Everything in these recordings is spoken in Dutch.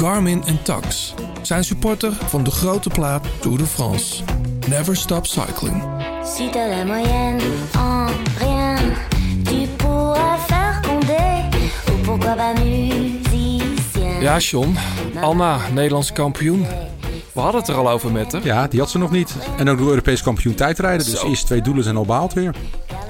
Garmin en Tax zijn supporter van de grote plaat Tour de France. Never Stop Cycling. Si t'as la moyenne en rien, tu pourras faire condé. Ou pourquoi pas musicien. Ja, John. Alma, Nederlands kampioen. We hadden het er al over met haar. Ja, die had ze nog niet. En ook de Europees kampioen tijdrijden. Dus eerste twee doelen zijn al behaald weer.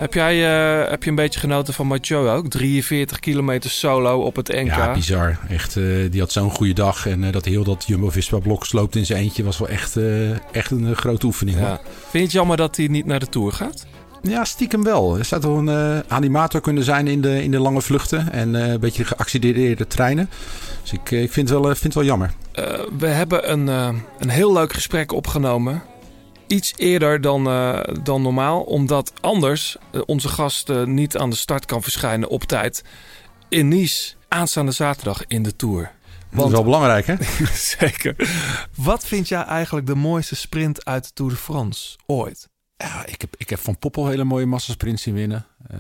Heb jij eh, heb je een beetje genoten van Mathieu ook? 43 kilometer solo op het NK. Ja, bizar. Echt, eh, die had zo'n goede dag. En eh, dat heel dat Jumbo-Visma-blok sloopt in zijn eentje... was wel echt, echt een grote oefening. Ja. Vind je het jammer dat hij niet naar de Tour gaat? Ja, stiekem wel. Er zou toch een animator kunnen zijn in de, in de lange vluchten. En een beetje geaccelereerde treinen. Dus ik, ik vind, het wel, vind het wel jammer. We hebben een, een heel leuk gesprek opgenomen. Iets eerder dan, eh, dan normaal, omdat anders eh, onze gast eh, niet aan de start kan verschijnen op tijd in Nice aanstaande zaterdag in de Tour. Dat is wel belangrijk, hè? zeker. Wat vind jij eigenlijk de mooiste sprint uit de Tour de France ooit? Ja, ik heb, ik heb van Poppel hele mooie massasprints zien winnen. Eh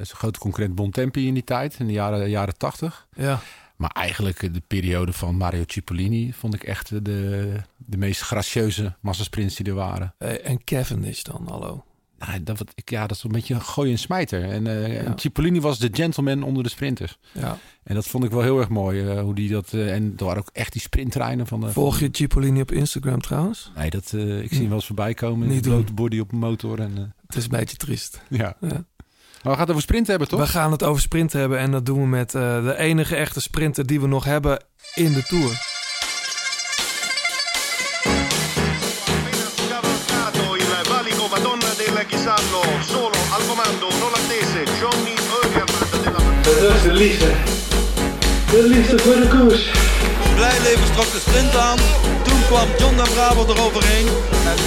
is een grote concurrent Bontempi in die tijd, in de jaren, jaren 80. Ja, Maar eigenlijk eh, de periode van Mario Cipollini vond ik echt de, de meest gracieuze massasprints die er waren. Eh, en Cavendish dan, hallo. Nou, dat, wat, ik, ja, dat is een beetje een gooi en smijter. En, eh, Ja. en Cipollini was de gentleman onder de sprinters. Ja. En dat vond ik wel heel erg mooi. eh, hoe die dat, eh, en er waren ook echt die sprinttreinen van de. Volg je Cipollini op Instagram trouwens? Nee, dat, eh, ik zie hem wel eens voorbij komen. Niet blote body op een motor. En, eh, Het is een beetje triest. ja. Ja. Maar we gaan het over sprinten hebben, toch? We gaan het over sprint hebben en dat doen we met eh, de enige echte sprinter die we nog hebben in de Tour. Dat is de liefde. De liefde voor de koers. Blijleven trok de sprint aan. Toen kwam John den Braber eroverheen. En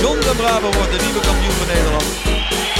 John den Braber wordt de nieuwe kampioen van Nederland.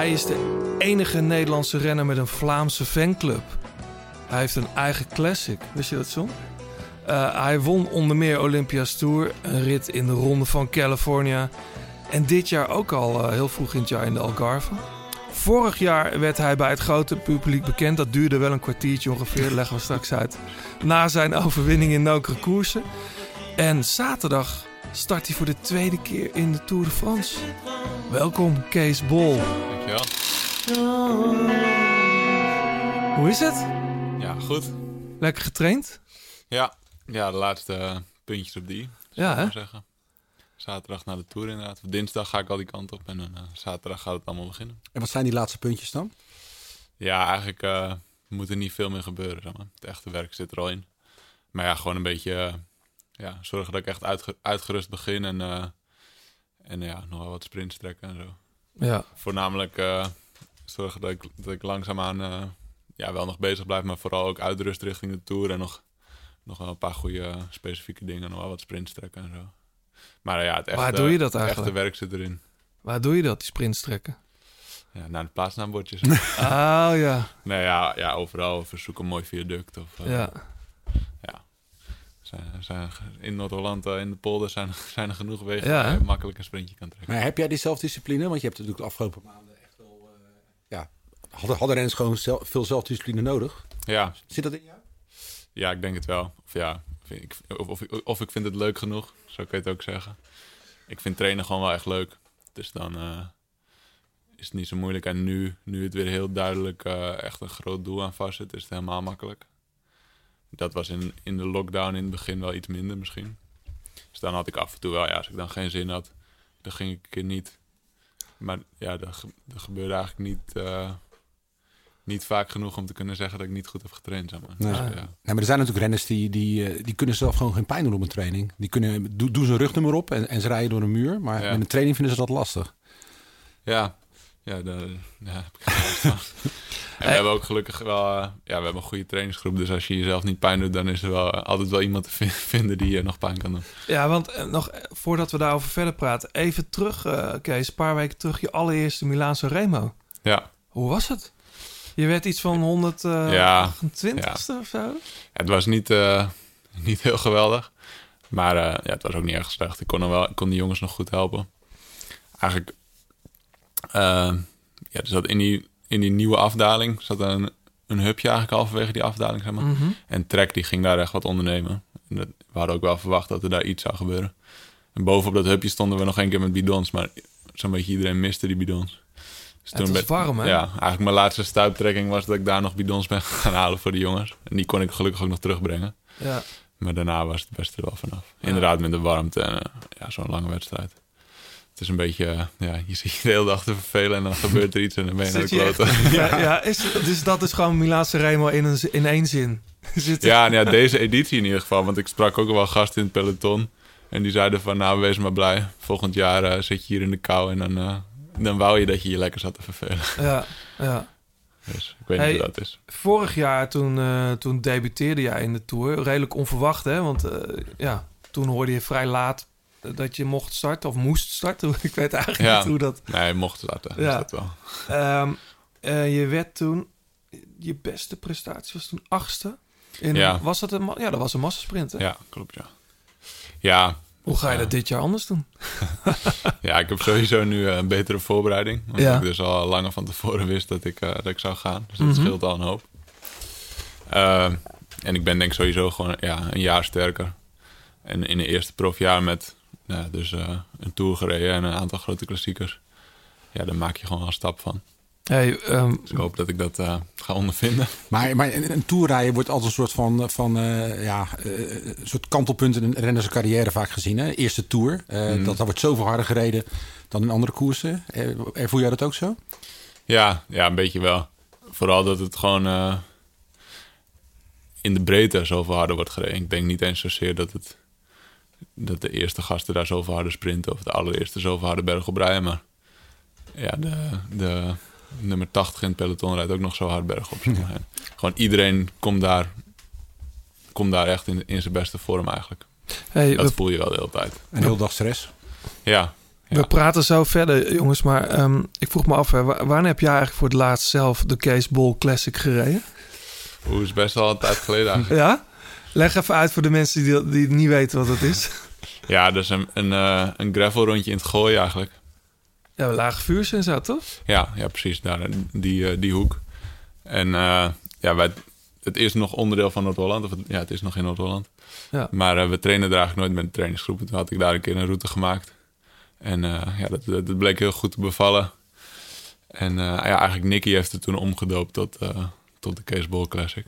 Hij is de enige Nederlandse renner met een Vlaamse fanclub. Hij heeft een eigen classic. Wist je dat, John? Eh, hij won onder meer Olympia's Tour, een rit in de Ronde van California. En dit jaar ook al eh, heel vroeg in het jaar in de Algarve. Vorig jaar werd hij bij het grote publiek bekend. Dat duurde wel een kwartiertje ongeveer, leggen we straks uit. Na zijn overwinning in Nokere koersen. En zaterdag start hij voor de tweede keer in de Tour de France. Welkom, Kees Bol. Dankjewel. Hoe is het? Ja, goed. Lekker getraind? Ja, ja de laatste eh, puntjes op die. Ja, hè? zeggen. Zaterdag naar de Tour inderdaad. Dinsdag ga ik al die kant op en dan eh, zaterdag gaat het allemaal beginnen. En wat zijn die laatste puntjes dan? Ja, eigenlijk eh, moet er niet veel meer gebeuren. Zeg maar. Het echte werk zit er al in. Maar ja, gewoon een beetje ja, zorgen dat ik echt uitge- uitgerust begin en, eh, en ja, nog wel wat sprints trekken en zo. Ja. Voornamelijk eh, zorgen dat ik, dat ik langzaamaan eh, ja, wel nog bezig blijf, maar vooral ook uitrust richting de Tour en nog, nog wel een paar goede eh, specifieke dingen, nog wel wat sprints trekken en zo. Maar ja, het echte, Waar doe je dat eigenlijk? echte werk zit erin. Waar doe je dat, die sprints trekken? Ja, naar de plaatsnaambordjes. Oh ja, nee, ja, ja, overal verzoek een mooi viaduct. Of, eh, ja. Zijn, zijn, in Noord-Holland, eh, in de polder, zijn, zijn er genoeg wegen Ja, waar je makkelijk een sprintje kan trekken. Maar heb jij die zelfdiscipline? Want je hebt natuurlijk de afgelopen maanden echt wel... eh, ja, hadden, hadden renners gewoon zelf- veel zelfdiscipline nodig? Ja, Zit dat in jou? Ja, ik denk het wel. Of ja, vind ik, of, of, of ik vind het leuk genoeg, zo kun je het ook zeggen. Ik vind trainen gewoon wel echt leuk. Dus dan eh, is het niet zo moeilijk. En nu, nu het weer heel duidelijk eh, echt een groot doel aan vast zit, is het helemaal makkelijk. Dat was in, in de lockdown in het begin wel iets minder misschien. Dus dan had ik af en toe wel, ja, als ik dan geen zin had, dan ging ik een keer niet. Maar ja, dat, ge- dat gebeurde eigenlijk niet, eh, niet vaak genoeg om te kunnen zeggen dat ik niet goed heb getraind. Zeg maar. Nee. Dus, Ah, ja. Nee, maar er zijn natuurlijk renners die, die, eh, die kunnen zelf gewoon geen pijn doen op een training. Die kunnen, do- doen ze een rugnummer op en, en ze rijden door een muur. Maar Ja. met een training vinden ze dat lastig. Ja, ja ja, daar, daar heb ik geen. En we hebben ook gelukkig wel eh, ja, we hebben een goede trainingsgroep. Dus als je jezelf niet pijn doet, dan is er wel eh, altijd wel iemand te vin- vinden die je nog pijn kan doen. Ja, want eh, nog eh, voordat we daarover verder praten, even terug, eh, Kees, een paar weken terug, je allereerste Milaanse Remo. Ja, Hoe was het? Je werd iets van 128ste Ja, of zo? het was niet, eh, niet heel geweldig. Maar eh, ja, het was ook niet erg slecht. Ik kon, wel, ik kon die jongens nog goed helpen. Eigenlijk, eh, ja, er zat in die, in die nieuwe afdaling zat een, een hubje eigenlijk halverwege die afdaling, zeg maar. Mhm. En Trek die ging daar echt wat ondernemen. En dat, we hadden ook wel verwacht dat er daar iets zou gebeuren. En bovenop dat hubje stonden we nog één keer met bidons. Maar zo'n beetje iedereen miste die bidons. Dus Het was warm, hè? Ja, eigenlijk mijn laatste stuiptrekking was dat ik daar nog bidons ben gaan halen voor de jongens. En die kon ik gelukkig ook nog terugbrengen. Ja. Maar daarna was het best er wel vanaf. Inderdaad, met de warmte en eh, ja, zo'n lange wedstrijd. Het is een beetje, eh, ja, je zit je de hele dag te vervelen en dan gebeurt er iets en dan ben je naar de ja, ja is, dus dat is gewoon Milaanse Remo in, een, in één zin. Zit Ja, nou ja, deze editie in ieder geval. Want ik sprak ook wel gasten in het peloton. En die zeiden van, nou, wees maar blij. Volgend jaar eh, zit je hier in de kou en dan, eh, dan wou je dat je je lekker zat te vervelen. Ja, ja. Dus ik weet Hey, niet hoe dat is. Vorig jaar toen, eh, toen debuteerde jij in de Tour. Redelijk onverwacht, hè? Want eh, ja, toen hoorde je vrij laat dat je mocht starten of moest starten. Ik weet eigenlijk Ja. niet hoe dat... Nee, mocht starten. Ja. Dat wel. Ehm, eh, je werd toen... Je beste prestatie was toen achtste. In, Ja. Was dat een... Ja, dat was een massasprint, hè? Ja, klopt, ja. Ja, Hoe ga je dat dit jaar anders doen? ja, ik heb sowieso nu eh, een betere voorbereiding. Omdat Ja. ik dus al langer van tevoren wist dat ik, eh, dat ik zou gaan. Dus dat Mhm. scheelt al een hoop. Ehm, en ik ben denk sowieso gewoon ja, een jaar sterker. En in de eerste profjaar met nou, dus, eh, een Tour gereden en een aantal grote klassiekers. Ja, daar maak je gewoon wel een stap van. Hey, ehm, Dus ik hoop dat ik dat eh, ga ondervinden. Maar, maar een, een toerrijden wordt altijd een soort van, van eh, ja, eh, een soort kantelpunt in een rennerse carrière vaak gezien. Hè? Eerste tour. Eh, Mhm. dat, dat wordt zoveel harder gereden dan in andere koersen. Eh, Ervoer jij dat ook zo? Ja, ja, een beetje wel. Vooral dat het gewoon in de breedte zoveel harder wordt gereden. Ik denk niet eens zozeer dat, het, dat de eerste gasten daar zoveel harder sprinten... of de allereerste zoveel harder berg op rijden. Maar ja, de, de nummer 80 in het peloton rijdt ook nog zo hard berg op. En Gewoon iedereen komt daar, komt daar echt in, in zijn beste vorm eigenlijk. hey, Dat we, voel je wel de hele tijd. Een heel dag stress. Ja, we praten zo verder, jongens. Maar ehm, ik vroeg me af, hè, wanneer heb jij eigenlijk voor het laatst zelf de Case Bowl Classic gereden? Hoe is best wel een tijd geleden eigenlijk. Ja? Leg even uit voor de mensen die, die niet weten wat het is. Ja, dus een, een, eh, een gravel rondje in het gooien eigenlijk. Ja, lage vuurs en zo, toch? Ja, ja precies, daar, die, eh, die hoek. En eh, ja, wij, het is nog onderdeel van Noord-Holland. Of het, ja, het is nog in Noord-Holland. Ja. Maar we trainen daar eigenlijk nooit met een trainingsgroep. Toen had ik daar een keer een route gemaakt. En ja, dat, dat, dat bleek heel goed te bevallen. En eh, ja, eigenlijk Nicky heeft het toen omgedoopt tot, eh, tot de Case Bowl Classic.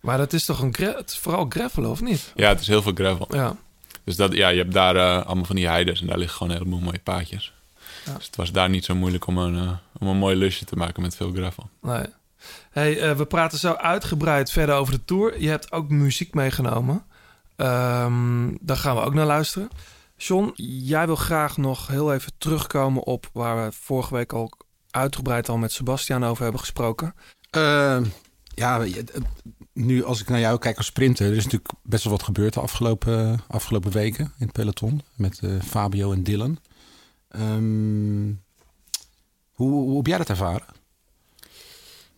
Maar dat is toch een gra- is vooral gravelen, of niet? Ja, het is heel veel gravel. Ja. Dus dat, ja, je hebt daar eh, allemaal van die heides en daar liggen gewoon een heleboel mooie paadjes. Ja. Dus het was daar niet zo moeilijk om een, eh, om een mooi lusje te maken met veel gravel. Nee. Hey, eh, we praten zo uitgebreid verder over de tour. Je hebt ook muziek meegenomen. Ehm, daar gaan we ook naar luisteren. John, jij wil graag nog heel even terugkomen op waar we vorige week al uitgebreid al met Sebastian over hebben gesproken. Eh, ja, nu als ik naar jou kijk als sprinter, er is natuurlijk best wel wat gebeurd de afgelopen, afgelopen weken in het peloton met eh, Fabio en Dylan. Ehm, hoe, hoe heb jij dat ervaren?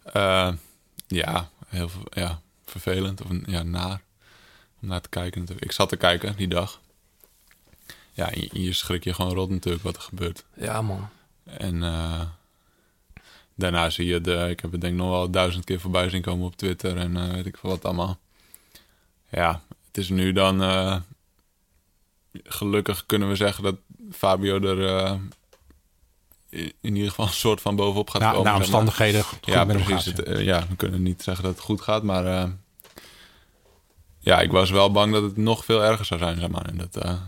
Eh, ja, heel ja, vervelend of ja, naar om naar te kijken. natuurlijk. Ik zat te kijken die dag. Ja, je schrik je gewoon rot natuurlijk wat er gebeurt. Ja, man. En eh, daarna zie je de, ik heb het denk ik nog wel duizend keer voorbij zien komen op Twitter en eh, weet ik veel wat allemaal. Ja, het is nu dan, eh, gelukkig kunnen we zeggen dat Fabio er eh, in in ieder geval een soort van bovenop gaat Na, komen. na zeg maar. omstandigheden goed Ja, precies. gaat, Het, ja, we kunnen niet zeggen dat het goed gaat, maar ja, ik was wel bang dat het nog veel erger zou zijn, zeg maar. En dat,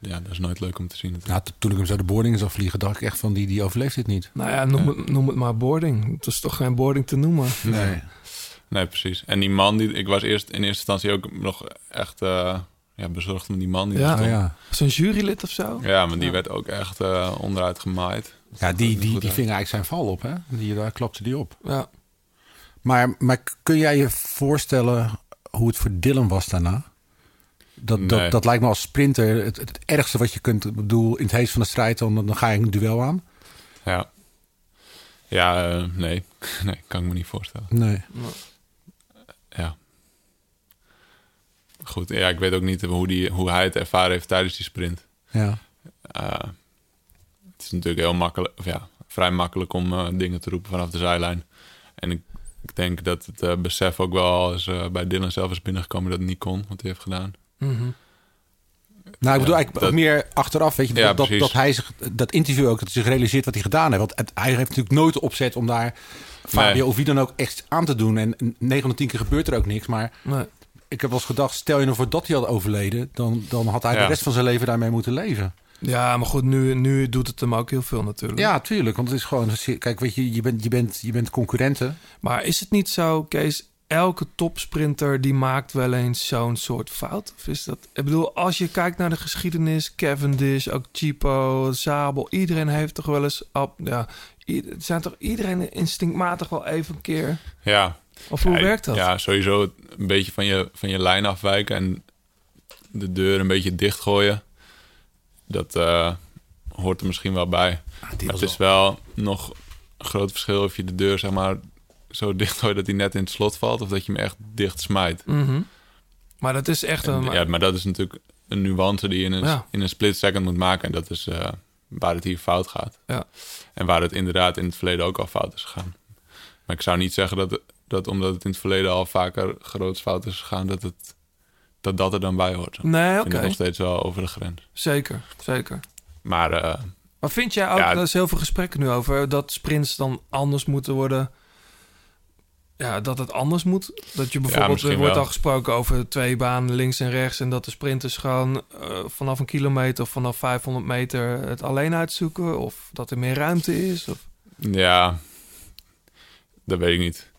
ja, dat is nooit leuk om te zien. natuurlijk. Nou, toen ik hem zo de boarding zag vliegen, dacht ik echt van die, die overleeft dit niet. Nou ja, noem, Het, noem het maar boarding. Het is toch geen boarding te noemen. Nee. Nee, precies. En die man, die, ik was eerst in eerste instantie ook nog echt eh, ja, bezorgd om die man die Ja. ja. Een jurylid of zo? Ja, maar die Ja. werd ook echt eh, onderuit gemaaid. Ja, die, die, uit. die ving eigenlijk zijn val op, hè? Die, daar klapte die op. Ja. Maar, maar kun jij je voorstellen hoe het voor Dylan was daarna? Dat, Nee. dat, dat lijkt me als sprinter het, het ergste wat je kunt. Bedoel, in het heet van de strijd, dan, dan ga je een duel aan. Ja. Ja, eh, nee. nee, kan ik me niet voorstellen. Nee. Ja. Goed, ja, ik weet ook niet hoe, die, hoe hij het ervaren heeft tijdens die sprint. Ja. Eh, het is natuurlijk heel makkelijk, of ja, vrij makkelijk om eh, dingen te roepen vanaf de zijlijn. En ik, ik denk dat het besef ook wel eens bij Dylan zelf is binnengekomen dat het niet kon, wat hij heeft gedaan. Mhm. Nou, ik bedoel Ja, eigenlijk dat- meer achteraf, weet je, Ja, dat, dat, hij zich, dat interview ook, dat hij zich realiseert wat hij gedaan heeft. Want het- hij heeft natuurlijk nooit de opzet om daar Fabio Nee. of wie dan ook echt aan te doen. En 9 van de 10 keer gebeurt er ook niks. Maar Nee. ik heb wel eens gedacht, stel je nou voor dat hij had overleden, dan, dan had hij de rest van zijn leven daarmee moeten leven. Ja, maar goed, nu, nu doet het hem ook heel veel natuurlijk. Ja, tuurlijk. Want het is gewoon, kijk, weet je, je bent, je bent, je bent concurrenten. Maar is het niet zo, Kees, elke topsprinter die maakt wel eens zo'n soort fout? Of is dat... Ik bedoel, als je kijkt naar de geschiedenis, Cavendish, ook Chipo, Zabel, iedereen heeft toch wel eens... Op, ja, i- het zijn toch iedereen instinctmatig wel even een keer... Ja, Of hoe Ja, werkt dat? Ja, sowieso een beetje van je, van je lijn afwijken en de deur een beetje dichtgooien. Dat eh, hoort er misschien wel bij. maar het is wel nog een groot verschil of je de deur zeg maar zo dicht gooit dat hij net in het slot valt of dat je hem echt dicht smijt. Mhm. Maar dat is echt En, een... ja, maar dat is natuurlijk een nuance die je in een, Ja. in een split second moet maken. En dat is eh, waar het hier fout gaat. Ja. En waar het inderdaad in het verleden ook al fout is gegaan. Maar ik zou niet zeggen dat, dat omdat het in het verleden al vaker groots fout is gegaan, dat het, dat, dat er dan bij hoort. Nee, oké. het nog steeds wel over de grens. Zeker, zeker. Maar Maar vind jij ook, Ja, er is heel veel gesprekken nu over, dat sprints dan anders moeten worden? Ja, dat het anders moet? Dat je bijvoorbeeld, er wordt wel. al gesproken over twee banen links en rechts... en dat de sprinters gewoon eh, vanaf een kilometer of vanaf 500 meter het alleen uitzoeken? Of dat er meer ruimte is? Of... ja, dat weet ik niet.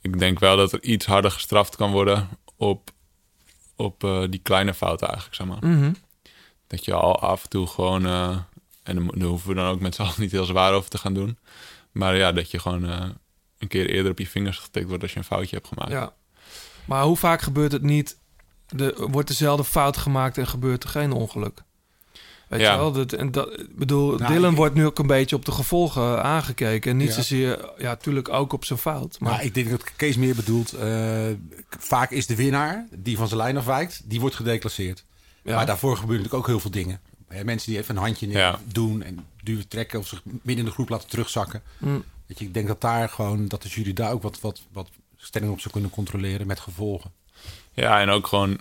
Ik denk wel dat er iets harder gestraft kan worden op, op eh, die kleine fouten eigenlijk, zeg maar. Mhm. Dat je al af en toe gewoon... eh, en daar hoeven we dan ook met z'n allen niet heel zwaar over te gaan doen. Maar ja, dat je gewoon een keer eerder op je vingers getikt wordt als je een foutje hebt gemaakt. Ja. Maar hoe vaak gebeurt het niet? Er wordt dezelfde fout gemaakt en gebeurt er geen ongeluk? Weet Ja. je wel? Dat, en dat, bedoel, Nou, Dylan ik- wordt nu ook een beetje op de gevolgen aangekeken. En niet Ja. zozeer, ja, natuurlijk ook op zijn fout. Maar Maar ik denk dat Kees meer bedoelt, eh, vaak is de winnaar, die van zijn lijn afwijkt, die wordt gedeclasseerd. ja. Maar daarvoor gebeuren natuurlijk ook heel veel dingen. Mensen die even een handje doen en duwen trekken of zich midden in de groep laten terugzakken. Mm. Weet je, ik denk dat daar gewoon, dat de jury daar ook wat, wat, wat stelling op zou kunnen controleren met gevolgen. Ja, en ook gewoon,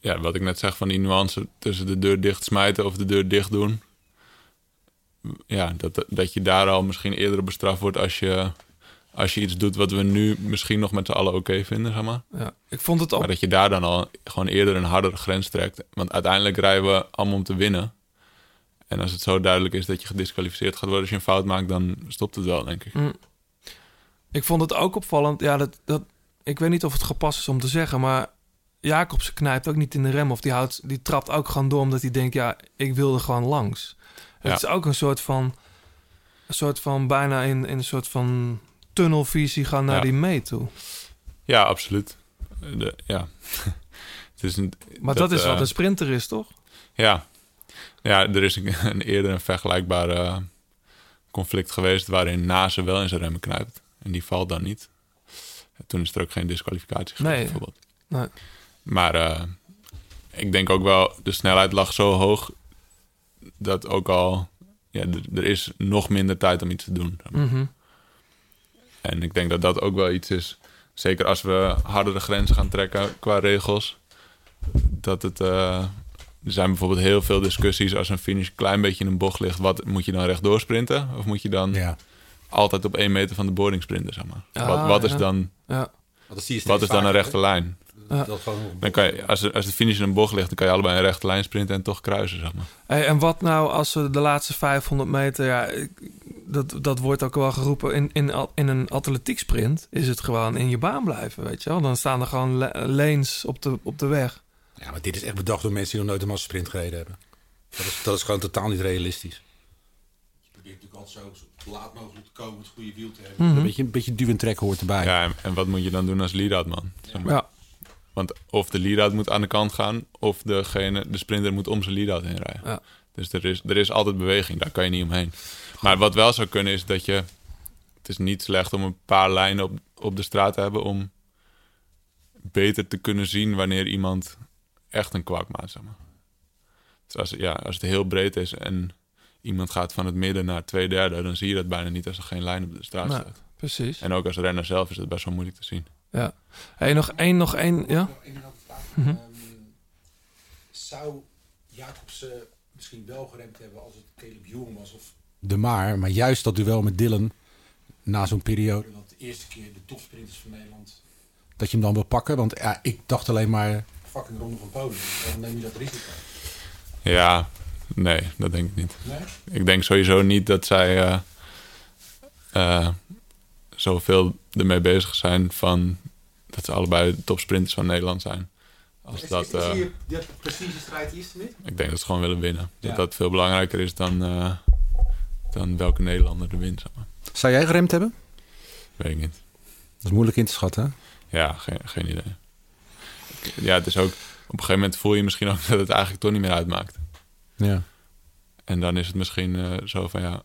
ja, wat ik net zeg van die nuance tussen de deur dicht smijten of de deur dicht doen. Ja, dat, dat je daar al misschien eerder bestraft wordt als je, als je iets doet wat we nu misschien nog met z'n allen oké vinden, zeg maar. ja. Ik vond het ook... Maar dat je daar dan al gewoon eerder een hardere grens trekt. Want uiteindelijk rijden we allemaal om te winnen. En als het zo duidelijk is dat je gedisqualificeerd gaat worden als je een fout maakt, dan stopt het wel, denk ik. Ik vond het ook opvallend. Ja, dat, dat, ik weet niet of het gepast is om te zeggen, maar Jacobsen knijpt ook niet in de rem. Of die, houdt, die trapt ook gewoon door omdat hij denkt, ja, ik wil er gewoon langs. Het is ook een soort van, een soort van bijna in, in een soort van tunnelvisie gaan naar Ja. die mee toe. Ja, absoluut. De, ja. het is een, Maar dat, is eh, wat een sprinter is, toch? Ja. Ja, er is een, een eerder een vergelijkbaar eh, conflict geweest waarin Nase wel in zijn remmen knijpt. En die valt dan niet. Toen is er ook geen disqualificatie geweest, Nee. bijvoorbeeld. Nee. Maar eh, ik denk ook wel, de snelheid lag zo hoog dat ook al, ja, er is nog minder tijd om iets te doen. Mhm. En ik denk dat dat ook wel iets is, zeker als we hardere grenzen gaan trekken qua regels, dat het, eh, er zijn bijvoorbeeld heel veel discussies als een finish een klein beetje in een bocht ligt, wat moet je dan rechtdoor sprinten? Of moet je dan Ja. altijd op één meter van de boarding sprinten, zeg maar? Ah, wat wat, is dan, Ja. Wat is dan een rechte lijn? hè? Dat Dan kan je, als, de- als de finish in een bocht ligt, dan kan je allebei een rechte lijn sprinten en toch kruisen, zeg maar. Hey, en wat nou als ze de laatste 500 meter... Ja, dat, dat wordt ook wel geroepen in, in, al- in een atletieksprint... is het gewoon in je baan blijven, weet je wel. Dan staan er gewoon la- lanes op de, op de weg. Ja, maar dit is echt bedacht door mensen die nog nooit een massasprint gereden hebben. Dat is, dat is gewoon totaal niet realistisch. probeert natuurlijk altijd zo laat mogelijk te komen, het goede wiel te hebben. Mhm. Een beetje, een beetje duw en trekken hoort erbij. Ja, en, en wat moet je dan doen als lead-out man? Zeg maar. Ja. Want of de lead-out moet aan de kant gaan, of degene, de sprinter moet om zijn lead-out heen rijden. Ja. Dus er is, er is altijd beweging, daar kan je niet omheen. Maar wat wel zou kunnen is dat je... Het is niet slecht om een paar lijnen op, op de straat te hebben... om beter te kunnen zien wanneer iemand echt een kwak maakt, zeg maar. Dus als, ja, als het heel breed is en iemand gaat van het midden naar twee derde... dan zie je dat bijna niet als er geen lijn op de straat Nee. staat. Precies. En ook als renner zelf is het best wel moeilijk te zien. Ja. Hey, nog één, nog één. Ja? Vraag. Mhm. Ehm, zou Jacobsen misschien wel geremd hebben als het Caleb Ewan was? Of... De maar, maar juist dat duel met Dylan na zo'n periode, dat de eerste keer de topsprinters van Nederland, dat je hem dan wil pakken. Want ja, ik dacht alleen maar fucking ronde van Polen. Dan neem je dat risico. Ja, nee, dat denk ik niet. Nee? Ik denk sowieso niet dat zij eh, eh, zoveel ermee bezig zijn van dat ze allebei de topsprinters van Nederland zijn. Als dat, eh, de prestigestrijd eerste niet? ik denk dat ze gewoon willen winnen. Ja. Dat dat veel belangrijker is dan, eh, dan welke Nederlander er wint. Zeg maar. Zou jij geremd hebben? Weet ik niet. Dat is moeilijk in te schatten. hè? Ja, geen, geen idee. Ja, het is ook... Op een gegeven moment voel je misschien ook dat het eigenlijk toch niet meer uitmaakt. Ja. En dan is het misschien eh, zo van ja,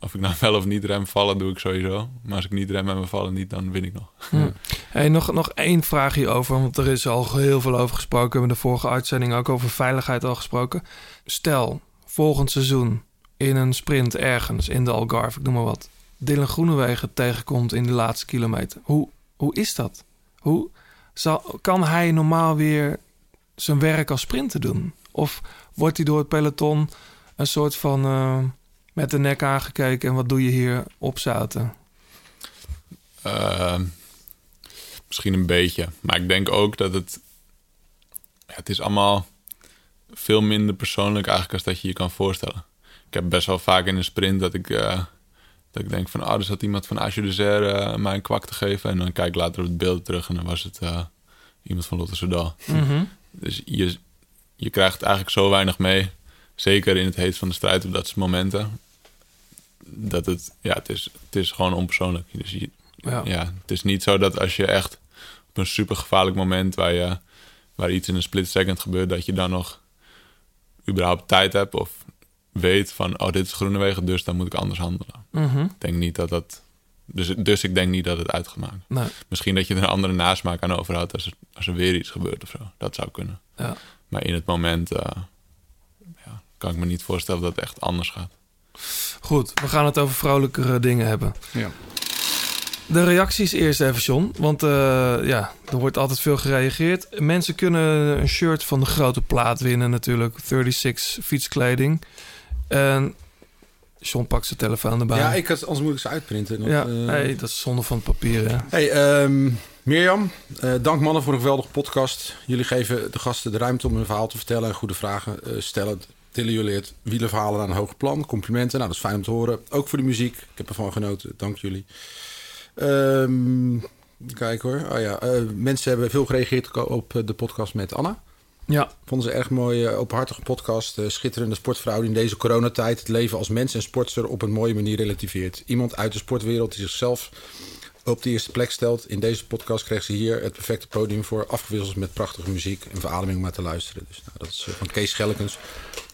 of ik nou wel of niet rem vallen, doe ik sowieso. Maar als ik niet rem en me vallen niet, dan win ik nog. Hey, nog, nog één vraag hierover, want er is al heel veel over gesproken. We hebben de vorige uitzending ook over veiligheid al gesproken. Stel, volgend seizoen in een sprint ergens in de Algarve, ik noem maar wat. Dylan Groenewegen tegenkomt in de laatste kilometer. Hoe, hoe is dat? Hoe zal, kan hij normaal weer zijn werk als sprinter doen? Of wordt hij door het peloton een soort van eh, met de nek aangekeken en wat doe je hier opzouten? Eh, misschien een beetje. Maar ik denk ook dat het... Het is allemaal veel minder persoonlijk eigenlijk als dat je je kan voorstellen. Ik heb best wel vaak in een sprint dat ik, eh, dat ik denk van... Ah, er zat iemand van Asje de Zer eh, mij een kwak te geven. En dan kijk ik later op het beeld terug en dan was het eh, iemand van Lotte Soudal. Mhm. Dus je, je krijgt eigenlijk zo weinig mee. Zeker in het heet van de strijd op dat soort momenten. Dat het, ja, het is, het is gewoon onpersoonlijk. Dus je, Ja. ja. het is niet zo dat als je echt op een super gevaarlijk moment waar, je, waar iets in een split second gebeurt, dat je dan nog überhaupt tijd hebt of weet van, oh, dit is Groenewegen, dus dan moet ik anders handelen. Mhm. Ik denk niet dat dat. Dus, dus ik denk niet dat het uitgemaakt. Nee. Misschien dat je er een andere nasmaak aan overhoudt als er, als er weer iets gebeurt of zo. Dat zou kunnen. Ja. Maar in het moment eh, ja, kan ik me niet voorstellen dat het echt anders gaat. Goed, we gaan het over vrolijkere dingen hebben. Ja. De reacties eerst even, John. Want eh, ja, er wordt altijd veel gereageerd. Mensen kunnen een shirt van de grote plaat winnen natuurlijk. 36 fietskleding. En John pakt zijn telefoon erbij. Ja, ik had, anders moet ik ze uitprinten. Ja nee, dat is zonde van het papier. Hè? Hey, ehm, Mirjam, eh, dank mannen voor een geweldige podcast. Jullie geven de gasten de ruimte om hun verhaal te vertellen en goede vragen eh, stellen. Tillen jullie het wielerverhalen naar een hoger plan. Complimenten, nou dat is fijn om te horen. Ook voor de muziek, ik heb ervan genoten. Dank jullie. Ehm, kijk hoor. Oh ja, mensen hebben veel gereageerd op de podcast met Anna. Ja, Vonden ze erg mooi, eh, openhartige podcast. eh, schitterende sportvrouw die in deze coronatijd het leven als mens en sportster op een mooie manier relativeert. Iemand uit de sportwereld die zichzelf op de eerste plek stelt. In deze podcast kreeg ze hier het perfecte podium voor, afgewisseld met prachtige muziek en verademing om naar te luisteren. Dus nou, dat is eh, van Kees Schellekens.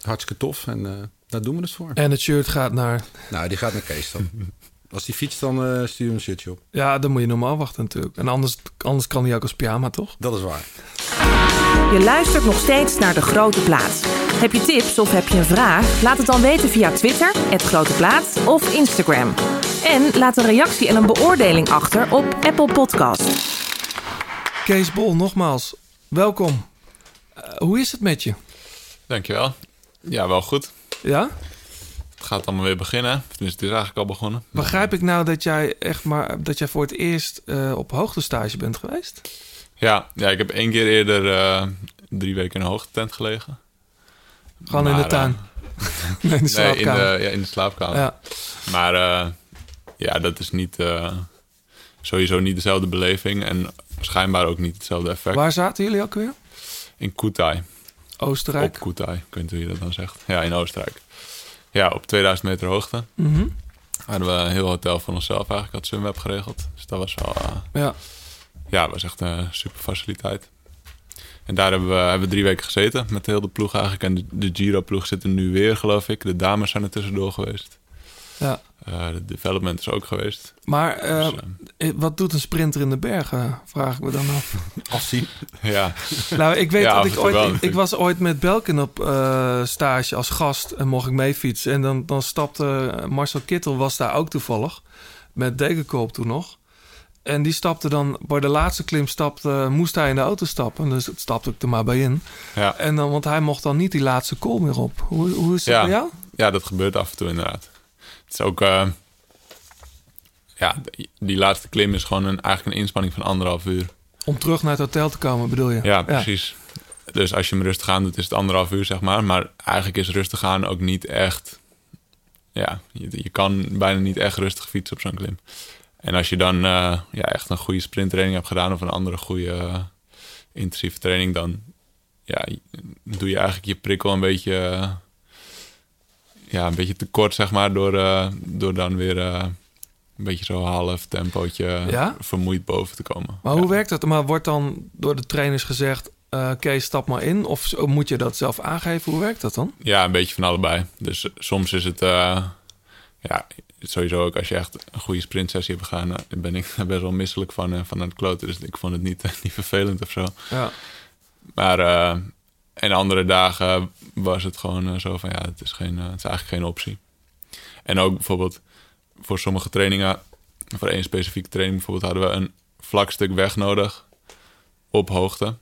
Hartstikke tof en daar doen we het voor. en het shirt gaat naar... Nou, die gaat naar Kees dan. Als die fietst, dan eh stuur je een shirtje op. Ja, dan moet je normaal wachten natuurlijk. En anders, anders kan hij ook als pyjama, toch? Dat is waar. Je luistert nog steeds naar De Grote Plaats. Heb je tips of heb je een vraag? Laat het dan weten via Twitter, het Grote Plaats of Instagram. En laat een reactie en een beoordeling achter op Apple Podcast. Kees Bol, nogmaals, welkom. Eh, hoe is het met je? Dankjewel. Ja, wel goed. Ja? Het gaat allemaal weer beginnen. Dus het is eigenlijk al begonnen. Begrijp ik nou dat jij echt maar dat jij voor het eerst eh, op hoogtestage bent geweest? Ja, ja ik heb één keer eerder eh, drie weken in een hoogtetent gelegen. Gewoon in de tuin. eh, nee, in de Nee, in slaapkamer. de, ja, in de slaapkamer. Ja. Maar eh, ja, dat is niet, sowieso niet dezelfde beleving. En schijnbaar ook niet hetzelfde effect. Waar zaten jullie ook weer? In Kutai. Oostenrijk. Op Kutai, ik weet niet hoe je dat dan zegt. Ja, in Oostenrijk. ja, op 2000 meter hoogte. Mhm. Hadden we een heel hotel voor onszelf eigenlijk. Had Sunweb geregeld. Dus dat was wel... eh, Ja. ja, was echt een super faciliteit. En daar hebben we, hebben we drie weken gezeten met heel de ploeg eigenlijk. En de, de Giro-ploeg zit er nu weer, geloof ik. De dames zijn er tussendoor geweest. Ja. Eh, de development is ook geweest. Maar eh, Dus, eh, wat doet een sprinter in de bergen, vraag ik me dan af. Afzien. Ja, nou, ik weet Ja, dat ik ooit... wel ik, was ooit met Belkin op eh, stage als gast en mocht ik mee fietsen. En dan, dan stapte Marcel Kittel, was daar ook toevallig, met Degenkolb toen nog. En die stapte dan, bij de laatste klim stapte, moest hij in de auto stappen. Dus stapte ik er maar bij in. ja. En dan, want hij mocht dan niet die laatste kool meer op. Hoe, hoe is dat Ja. bij jou? ja, dat gebeurt af en toe inderdaad. Het is ook... eh, ja, die, die laatste klim is gewoon een, eigenlijk een inspanning van anderhalf uur. Om terug naar het hotel te komen, bedoel je? Ja, precies. Dus als je hem rustig aan doet, is het anderhalf uur, zeg maar. Maar eigenlijk is rustig aan ook niet echt... Ja, je, je kan bijna niet echt rustig fietsen op zo'n klim. En als je dan eh, ja, echt een goede sprinttraining hebt gedaan... of een andere goede eh, intensieve training... dan ja, doe je eigenlijk je prikkel een beetje... eh, ja, een beetje tekort, zeg maar... door, door dan weer... een beetje zo half tempootje Ja? vermoeid boven te komen. Maar Ja. hoe werkt dat? Maar wordt dan door de trainers gezegd... eh Kees, stap maar in? Of moet je dat zelf aangeven? Hoe werkt dat dan? Ja, een beetje van allebei. Dus soms is het, ja, sowieso ook als je echt een goede sprintsessie hebt gedaan, eh, ben ik daar best wel misselijk van, eh, van aan het kloten. Dus ik vond het niet, niet vervelend of zo. Ja. Maar eh en andere dagen was het gewoon zo van, ja, het is, geen, het is eigenlijk geen optie. En ook bijvoorbeeld voor sommige trainingen, voor één specifieke training bijvoorbeeld, hadden we een vlak stuk weg nodig op hoogte.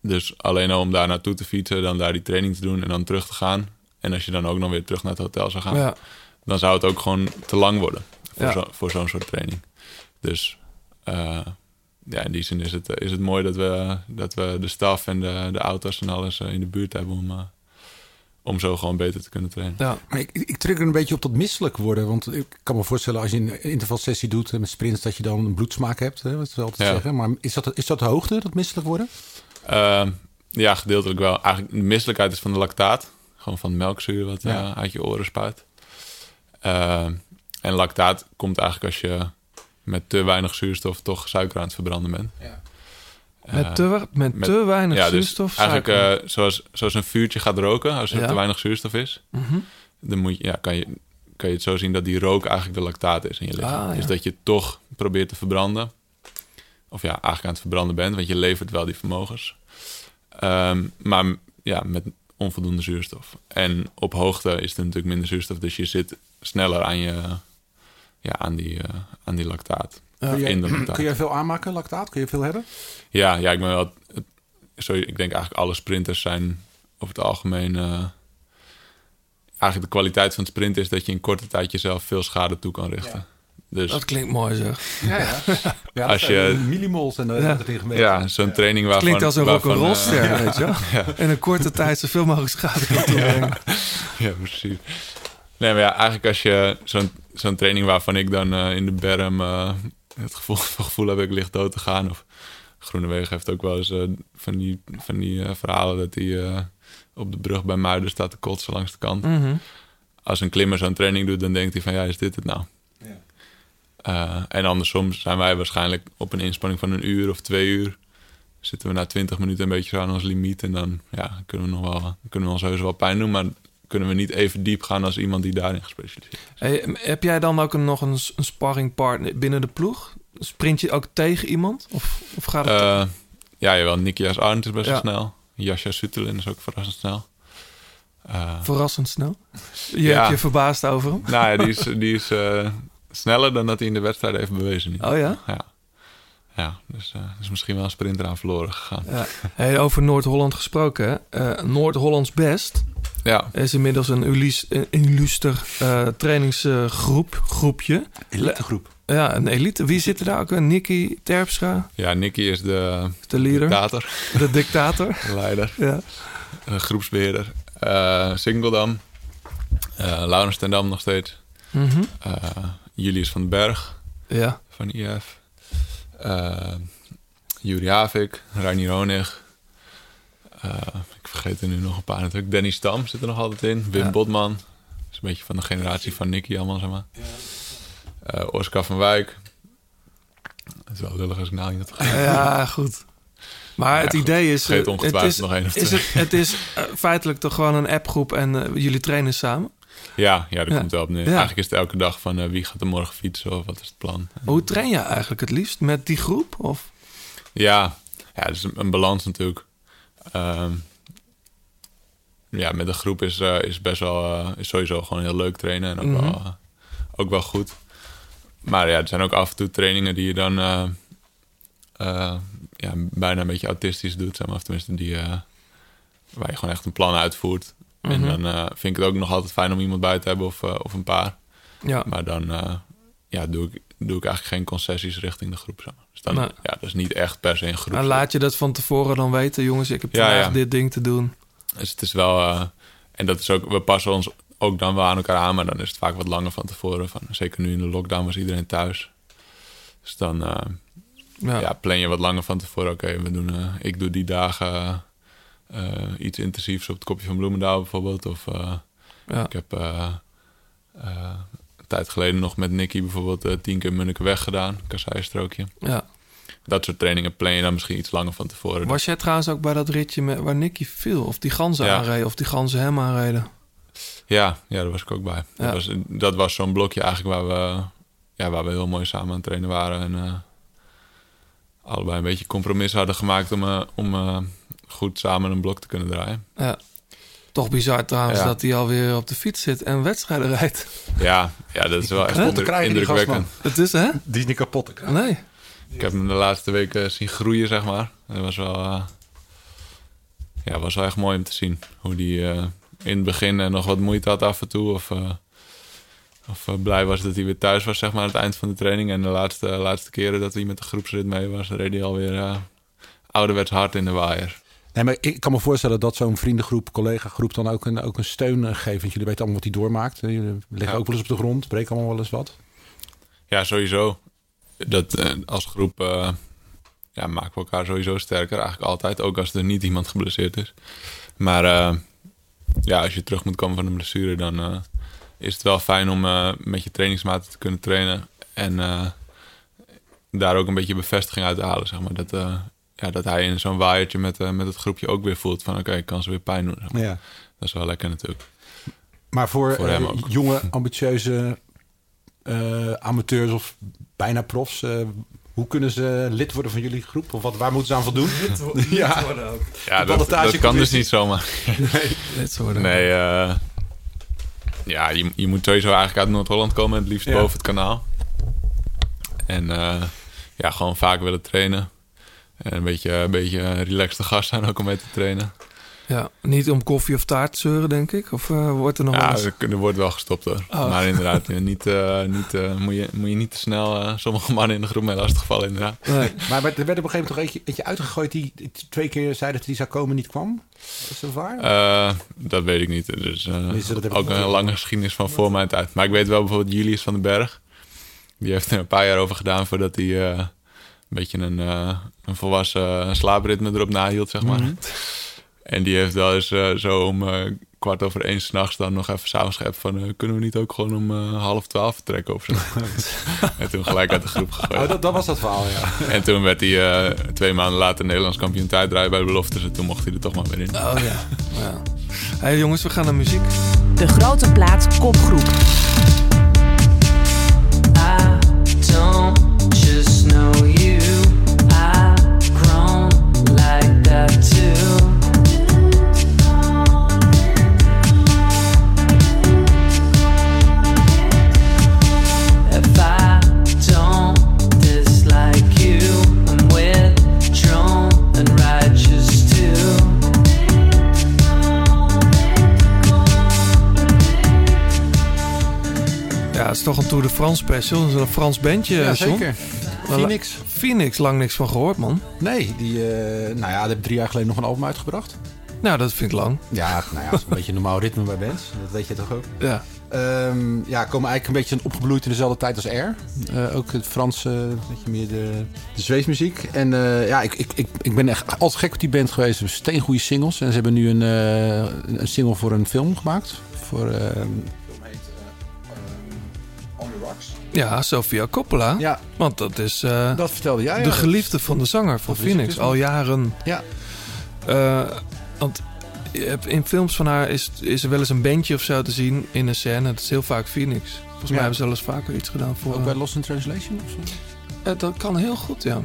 Dus alleen al om daar naartoe te fietsen, dan daar die training te doen en dan terug te gaan. En als je dan ook nog weer terug naar het hotel zou gaan, Ja. Dan zou het ook gewoon te lang worden voor Ja. zo- voor zo'n soort training. Dus eh, ja, in die zin is het, is het mooi dat we, dat we de staf en de, de auto's en alles eh, in de buurt hebben om, eh, om zo gewoon beter te kunnen trainen. ja. Maar ik, ik trigger een beetje op dat misselijk worden. Want ik kan me voorstellen als je een intervalsessie doet met sprints... dat je dan een bloedsmaak hebt, hè, wat ze altijd Ja. zeggen. Maar is dat, is dat de hoogte, dat misselijk worden? Eh, ja, gedeeltelijk wel. Eigenlijk de misselijkheid is van de lactaat. Gewoon van melkzuur wat Ja. eh, uit je oren spuit. Eh, en lactaat komt eigenlijk als je met te weinig zuurstof toch suiker aan het verbranden bent. Met, te, met, met- te weinig ja, dus zuurstof? eigenlijk suiker. eh, zoals, zoals een vuurtje gaat roken, als er Ja. te weinig zuurstof is, Mhm. dan moet je, ja, kan, je, kan je het zo zien dat die rook eigenlijk de lactaat is in je lichaam. Ah, ja. Dus dat je toch probeert te verbranden. Of ja, eigenlijk aan het verbranden bent, want je levert wel die vermogens. Ehm, maar ja, met onvoldoende zuurstof. En op hoogte is er natuurlijk minder zuurstof, dus je zit sneller aan, je, ja, aan, die, eh, aan die lactaat. Kun in de jij, lactaat. kun jij veel aanmaken, lactaat? Kun je veel hebben? Ja, ja, ik ben wel. het- Sorry, ik denk eigenlijk alle sprinters zijn over het algemeen. eh, eigenlijk de kwaliteit van het sprint is dat je in korte tijd jezelf veel schade toe kan richten. Dus Dat klinkt mooi zeg. Ja, ja. ja Als je- millimols en Ja. ja. erin gemeten. ja, zo'n training waarvan. Klinkt als een waarvan, rock'n'roll eh, ster, weet je wel? In een korte tijd zoveel mogelijk schade kan toebrengen. ja, precies. Nee, maar ja, eigenlijk als je zo'n zo'n training waarvan ik dan eh, in de berm eh, het gevoel, het gevoel heb ik licht dood te gaan. Of Groenewegen heeft ook wel eens eh, van die, van die eh, verhalen dat hij op de brug bij Muiden staat te kotsen langs de kant. Mhm. Als een klimmer zo'n training doet, dan denkt hij van ja, is dit het nou? Eh, en andersom zijn wij waarschijnlijk op een inspanning van een uur of twee uur. Zitten we na twintig minuten een beetje zo aan ons limiet. En dan ja, kunnen we nog wel, kunnen we ons heus wel pijn doen. Maar kunnen we niet even diep gaan als iemand die daarin gespecialiseerd is. Hey, heb jij dan ook een, nog een, een sparringpartner binnen de ploeg? Sprint je ook tegen iemand? Of, of gaat het... Eh, ja, jawel. Nikias Arndt is best wel Ja. snel. Jascha Suttelin is ook verrassend snel. Eh, Verrassend snel. Je Ja. hebt je verbaasd over hem. nou ja, die is, die is eh, sneller dan dat hij in de wedstrijd heeft bewezen. nu. Oh ja? Ja. Ja, dus eh is misschien wel een sprinter aan verloren gegaan. ja. Hey, over Noord-Holland gesproken. Eh, Noord-Hollands Best Ja, is inmiddels een, ulis, een illuster eh, trainingsgroep, groepje. Elitegroep. Ja, een elite. Wie zit er daar ook? Nicky Terpstra, ja Nicky is de de leader, dictator, de dictator. de leider, Ja. de groepsbeheerder. Eh Singeldam, eh Laurens ten Dam nog steeds. Mhm. eh Julius van den Berg ja. van IF. Eh Juri Havik, Reinier Honig. Eh, ik vergeet er nu nog een paar natuurlijk. Danny Stam zit er nog altijd in. Wim Ja. Botman is een beetje van de generatie van Nicky allemaal, zeg maar. Eh, Oscar van Wijk. Het is wel lullig als ik nou niet had. Ja, goed. Maar het idee is... Ongetwijfeld is, nog één of is het, het is feitelijk toch gewoon een appgroep en jullie trainen samen. Ja, ja, dat Ja. komt wel op neer. Ja. Eigenlijk is het elke dag van eh, wie gaat er morgen fietsen of wat is het plan. Hoe train je eigenlijk het liefst? Met die groep? Of? Ja, ja het is een, een balans natuurlijk. Ehm, ja, met een groep is, eh, is best wel eh, is sowieso gewoon heel leuk trainen en ook, Mhm. wel, ook wel goed. Maar ja, er zijn ook af en toe trainingen die je dan ja, bijna een beetje autistisch doet, zeg maar. Of tenminste, die, waar je gewoon echt een plan uitvoert. En Mhm. dan eh, vind ik het ook nog altijd fijn om iemand bij te hebben of, eh, of een paar. Ja. Maar dan eh, ja, doe, ik, doe ik eigenlijk geen concessies richting de groep. Maar. Dus dan, ja, dat is niet echt per se een groep. En laat je dat van tevoren dan weten, jongens, ik heb vandaag ja. dit ding te doen. Dus het is wel... en dat is ook... We passen ons ook dan wel aan elkaar aan, maar dan is het vaak wat langer van tevoren. Van, zeker nu in de lockdown was iedereen thuis. Dus dan Ja. ja. plan je wat langer van tevoren. Oké, we doen... ik doe die dagen iets intensiefs op het kopje van Bloemendaal bijvoorbeeld. Of eh, Ja. ik heb... eh, eh, een tijd geleden nog met Nicky bijvoorbeeld eh, tien keer Munnikenweg gedaan. Kasseistrookje. Ja. Dat soort trainingen plan je dan misschien iets langer van tevoren. Was jij trouwens ook bij dat ritje met, waar Nicky viel? Of die ganzen Ja. aanreden? Of die ganzen hem aanreden? Ja, ja, daar was ik ook bij. Ja. Dat was, dat was zo'n blokje eigenlijk waar we, ja, waar we heel mooi samen aan het trainen waren. En eh, allebei een beetje compromis hadden gemaakt om, eh, om eh, goed samen een blok te kunnen draaien. Ja. Toch bizar trouwens Ja. dat hij alweer op de fiets zit en wedstrijden rijdt. Ja, ja dat is wel echt Kapot te krijgen, indrukwekkend. Het is hè? Die is niet kapot te krijgen. Nee. Ik heb hem de laatste weken zien groeien, zeg maar. Dat was wel, eh, ja, was wel echt mooi om te zien. Hoe die eh, in het begin nog wat moeite had af en toe. Of, eh, of blij was dat hij weer thuis was, zeg maar, aan het eind van de training. En de laatste, laatste keren dat hij met de groepsrit mee was, reed hij alweer ouderwets hard in de waaier. Nee, maar ik kan me voorstellen dat zo'n vriendengroep, collega-groep dan ook een, ook een steun eh, geeft. Want jullie weten allemaal wat hij doormaakt. Jullie liggen Ja. ook wel eens op de grond, breken allemaal wel eens wat. Ja, sowieso. Dat, eh, als groep eh, ja, maken we elkaar sowieso sterker. Eigenlijk altijd, ook als er niet iemand geblesseerd is. Maar ja, als je terug moet komen van een blessure... dan is het wel fijn om met je trainingsmaten te kunnen trainen. En daar ook een beetje bevestiging uit te halen. Zeg maar. dat, ja, dat hij in zo'n waaiertje met, eh, met het groepje ook weer voelt van... oké, ik kan ze weer pijn doen. zeg maar. Ja. Dat is wel lekker natuurlijk. Maar voor, eh, jonge, ambitieuze eh, amateurs of bijna profs... eh, hoe kunnen ze lid worden van jullie groep? Of wat, waar moeten ze aan voldoen? ja. Ja, dat, kan dus niet zomaar. Dit soort Nee, eh, ja, je, je moet sowieso eigenlijk uit Noord-Holland komen, het liefst Ja. boven het kanaal. En eh, ja, gewoon vaak willen trainen. En een beetje, een beetje een relaxte gast zijn ook om mee te trainen. Ja, niet om koffie of taart te zeuren, denk ik. Of eh, wordt er nog wel Ja, eens... er, er wordt wel gestopt hoor. Oh. Maar inderdaad, eh, niet, eh, niet, eh, moet, je, moet je niet te snel eh, sommige mannen in de groep mee lastigvallen inderdaad. Nee. Maar er werd op een gegeven moment toch eentje, eentje uitgegooid... die twee keer zei dat hij zou komen niet kwam? Is dat waar? Eh, dat weet ik niet. Dus eh, dat- ook een lange geschiedenis van voor mijn tijd. Maar ik weet wel bijvoorbeeld Julius van den Berg. Die heeft er een paar jaar over gedaan voordat hij eh, beetje een, eh, een volwassen slaapritme erop nahield, zeg maar. Mhm. En die heeft wel eens eh, zo om eh, kwart over één s'nachts dan nog even s'avonds geappt van... eh, kunnen we niet ook gewoon om half twaalf vertrekken of zo? en toen gelijk uit de groep gegooid. Oh, dat, dat was dat verhaal, ja. En toen werd hij eh, twee maanden later Nederlands kampioen tijdrijden bij de beloftes. En toen mocht hij er toch maar weer in. Oh ja. ja. hey, jongens, we gaan naar muziek. De grote plaat kopgroep. I don't just know you. Toch een Tour de France special. Dat is een Frans bandje, Ja, John. zeker. Wel- Phoenix. Phoenix, lang niks van gehoord, man. Nee, die, eh, nou ja, die hebben drie jaar geleden nog een album uitgebracht. Nou, dat vind ik lang. Ja, nou ja, dat is een beetje een normaal ritme bij bands. Dat weet je toch ook? Ja. Ehm, ja, komen eigenlijk een beetje opgebloeid in dezelfde tijd als Air. Eh, ook het Franse, een beetje meer de, de zweesmuziek. En eh, ja, ik, ik, ik, ik ben echt altijd gek op die band geweest. Ze hebben steengoede singles. En ze hebben nu een, eh, een single voor een film gemaakt. Voor, ehm, Ja, Sofia Coppola. Ja, Want dat is eh, dat vertelde jij. de geliefde van de zanger van dat Phoenix. Al jaren. Ja. Eh, want in films van haar is, is er wel eens een bandje of zo te zien in een scène. Het is heel vaak Phoenix. Volgens mij hebben ze wel eens vaker iets gedaan voor... Ook bij Lost in Translation of zo? Eh, dat kan heel goed, ja.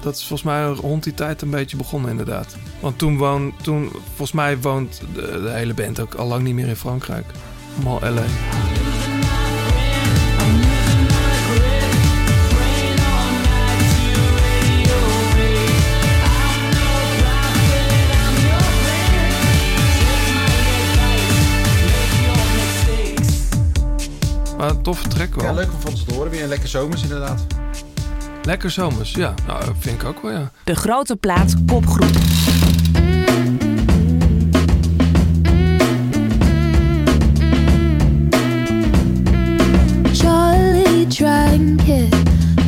Dat is volgens mij rond die tijd een beetje begonnen, inderdaad. Want toen woont, toen, volgens mij woont de, de hele band ook al lang niet meer in Frankrijk. Allemaal LA. Maar een toffe track wel. Ja, leuk om van ze te horen. Weer een lekker zomers inderdaad. Lekker zomers, ja. Nou, dat vind ik ook wel, ja. De grote plaat kopgroep. Charlie drank it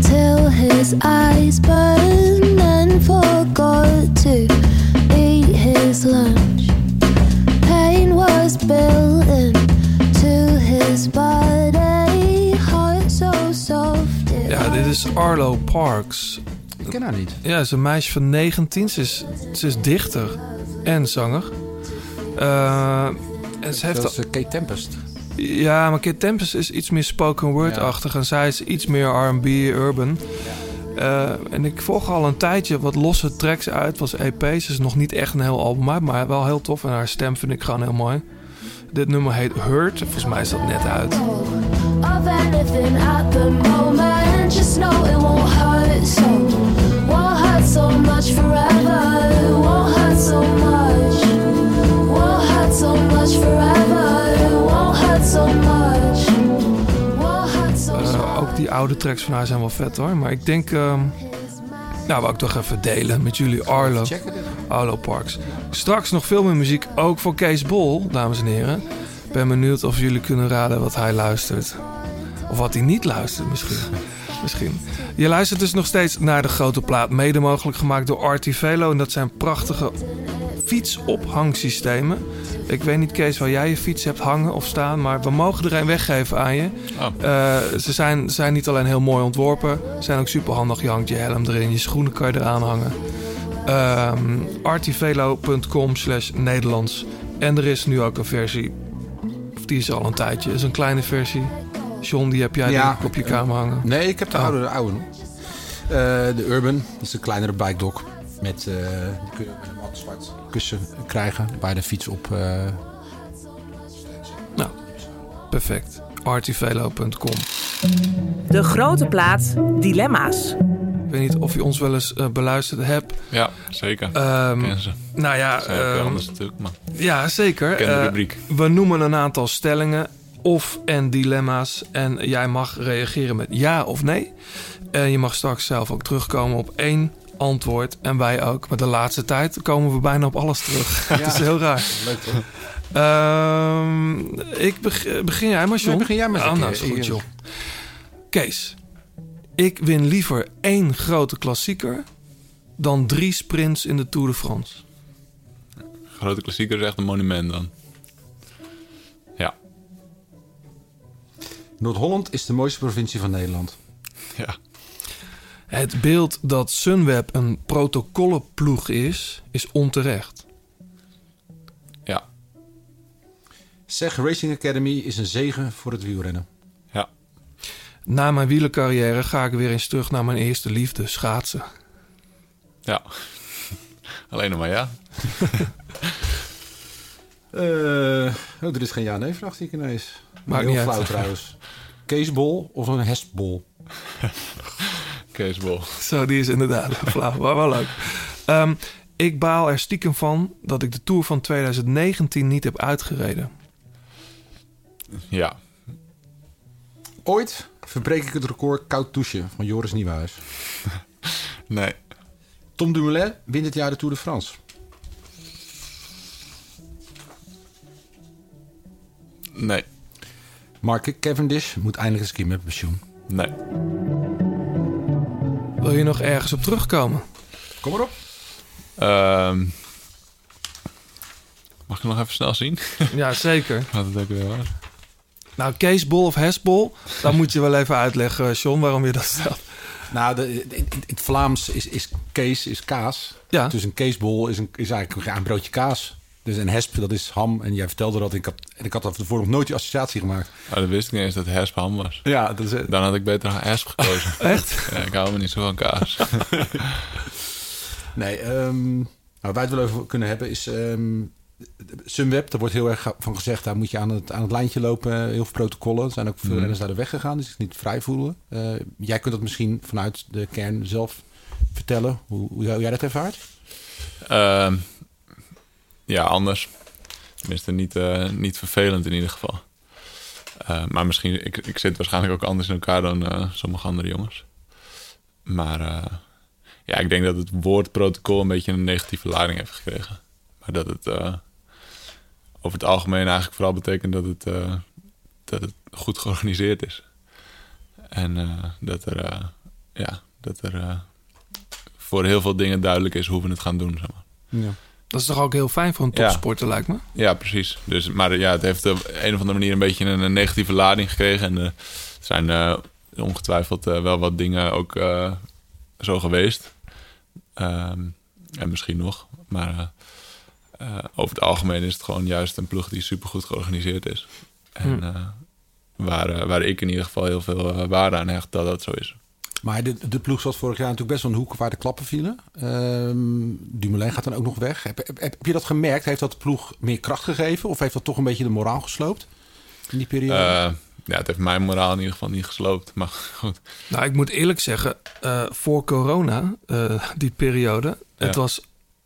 till his eyes burned and forgot to eat his lunch. Pain was built into his body, is Arlo Parks. Ik ken haar niet. Ja, ze is een meisje van 19. Ze is, ze is dichter en zanger. Eh, en ze heeft Dat is eh, Kate Tempest. Ja, maar Kid Tempest is iets meer spoken word-achtig. En zij is iets meer R&B, urban. Eh, en ik volg al een tijdje wat losse tracks uit. Was EP's. is nog niet echt een heel album uit, maar wel heel tof. En haar stem vind ik gewoon heel mooi. Dit nummer heet Hurt. Volgens mij is dat net uit. of anything at the moment. Just know it won't hurt so, won't hurt so much forever. Won't hurt so much, won't hurt so much forever. Won't hurt so much, won't hurt so much. Ook die oude tracks van haar zijn wel vet hoor. Maar ik denk... ehm nou, wou ik toch even delen met jullie Arlo. Arlo Parks. Straks nog veel meer muziek, ook voor Kees Bol, dames en heren. Ben benieuwd of jullie kunnen raden wat hij luistert. Of wat hij niet luistert misschien. Misschien. Je luistert dus nog steeds naar de grote plaat. Mede mogelijk gemaakt door Artivelo. En dat zijn prachtige fietsophangsystemen. Ik weet niet, Kees, waar jij je fiets hebt hangen of staan. Maar we mogen er een weggeven aan je. Oh. Eh, ze zijn, zijn niet alleen heel mooi ontworpen. Ze zijn ook super handig. Je hangt je helm erin. Je schoenen kan je eraan hangen. Ehm artivelo.com slash Nederlands. En er is nu ook een versie. Die is al een tijdje. is een kleine versie. John, die heb jij Ja, denk ik op je kamer hangen. Nee, ik heb de Oh. oude, de oude nog. Eh, de Urban, dat is een kleinere bike dock. Met, eh die kun je ook met een mat zwart kussen krijgen. Waar je de fiets op... eh, Nou, perfect. artivelo.com. De grote plaat Dilemma's. Ik weet niet of je ons wel eens beluisterd hebt. Ja, zeker. Ehm, Ken ze. nou ja, wel ehm, anders natuurlijk, maar ja, zeker. ken de Eh, rubriek. We noemen een aantal stellingen of en dilemma's. En jij mag reageren met ja of nee. En je mag straks zelf ook terugkomen op één antwoord. En wij ook. Maar de laatste tijd komen we bijna op alles terug. Het is heel raar. leuk toch? Ehm, ik beg- begin jij maar, John. Nee, begin jij maar een nou, is goed. Kees, ik win liever één grote klassieker... dan drie sprints in de Tour de France. Grote klassieker is echt een monument dan. Noord-Holland is de mooiste provincie van Nederland. ja. Het beeld dat Sunweb een protocollenploeg is, is onterecht. Ja, Zeg Racing Academy is een zegen voor het wielrennen. ja. Na mijn wielercarrière ga ik weer eens terug naar mijn eerste liefde, schaatsen. Ja. Alleen nog maar ja. Eh, oh, er is geen ja-nee-vraag die ik ineens. Maar Maakt heel niet flauw uit. trouwens. Keesbol of een hestbol? Kees Bol. Zo, die is inderdaad flauw, maar wel leuk. Ehm, ik baal er stiekem van dat ik de Tour van 2019 niet heb uitgereden. Ja. Ooit verbreek ik het record koud douchen van Joris Nieuwenhuis. Nee. Tom Dumoulin wint dit jaar de Tour de France. Nee. Mark Cavendish moet eindelijk eens een keer met pensioen. Nee. Wil je nog ergens op terugkomen? Kom maar op. Ehm, mag ik nog even snel zien? Ja, zeker. Wat het ook weer was. Nou, Keesbol of Hesbol, dan moet je wel even uitleggen, John, waarom je dat stelt. Nou, de, in, in het Vlaams is, is kees is kaas. Ja. Dus een keesbol is, een, is eigenlijk een broodje kaas. Dus een hesp, dat is ham. En jij vertelde dat. Ik had, en ik had daarvoor nog nooit die associatie gemaakt. Oh, dat wist ik niet eens dat hesp ham was. Ja, dat is het. Dan had ik beter een hesp gekozen. Echt? Ja, ik hou me niet zo van kaas. Nee, nou, waar wij het wel over kunnen hebben is... ehm Sunweb, daar wordt heel erg van gezegd... daar moet je aan het, aan het lijntje lopen. Heel veel protocollen. Er zijn ook veel Mhm. renners daar de weg gegaan... die zich niet vrij voelen. Eh, jij kunt dat misschien vanuit de kern zelf vertellen... hoe, hoe jij dat ervaart? Ehm, ja, anders. Tenminste, niet, eh, niet vervelend in ieder geval. Eh, maar misschien, ik, ik zit waarschijnlijk ook anders in elkaar dan eh, sommige andere jongens. Maar ja, ik denk dat het woord protocol een beetje een negatieve lading heeft gekregen. Maar dat het over het algemeen eigenlijk vooral betekent dat het, dat het goed georganiseerd is. En dat er, ja, dat er voor heel veel dingen duidelijk is hoe we het gaan doen. Zeg maar. Ja. Dat is toch ook heel fijn voor een Ja. topsporter, lijkt me? Ja, precies. Dus, maar ja, het heeft op een of andere manier een beetje een, een negatieve lading gekregen. En eh, er zijn eh, ongetwijfeld eh, wel wat dingen ook eh, zo geweest. Ehm, en misschien nog. Maar eh, eh, over het algemeen is het gewoon juist een ploeg die supergoed georganiseerd is. En Hm. eh, waar, eh, waar ik in ieder geval heel veel eh, waarde aan hecht dat dat zo is. Maar de, de ploeg zat vorig jaar natuurlijk best wel een hoek waar de klappen vielen. Ehm Dumoulin gaat dan ook nog weg. Heb, heb, heb je dat gemerkt? Heeft dat de ploeg meer kracht gegeven? Of heeft dat toch een beetje de moraal gesloopt in die periode? Eh, ja, het heeft mijn moraal in ieder geval niet gesloopt. Maar goed. Nou, ik moet eerlijk zeggen, eh, voor corona, eh, die periode, het was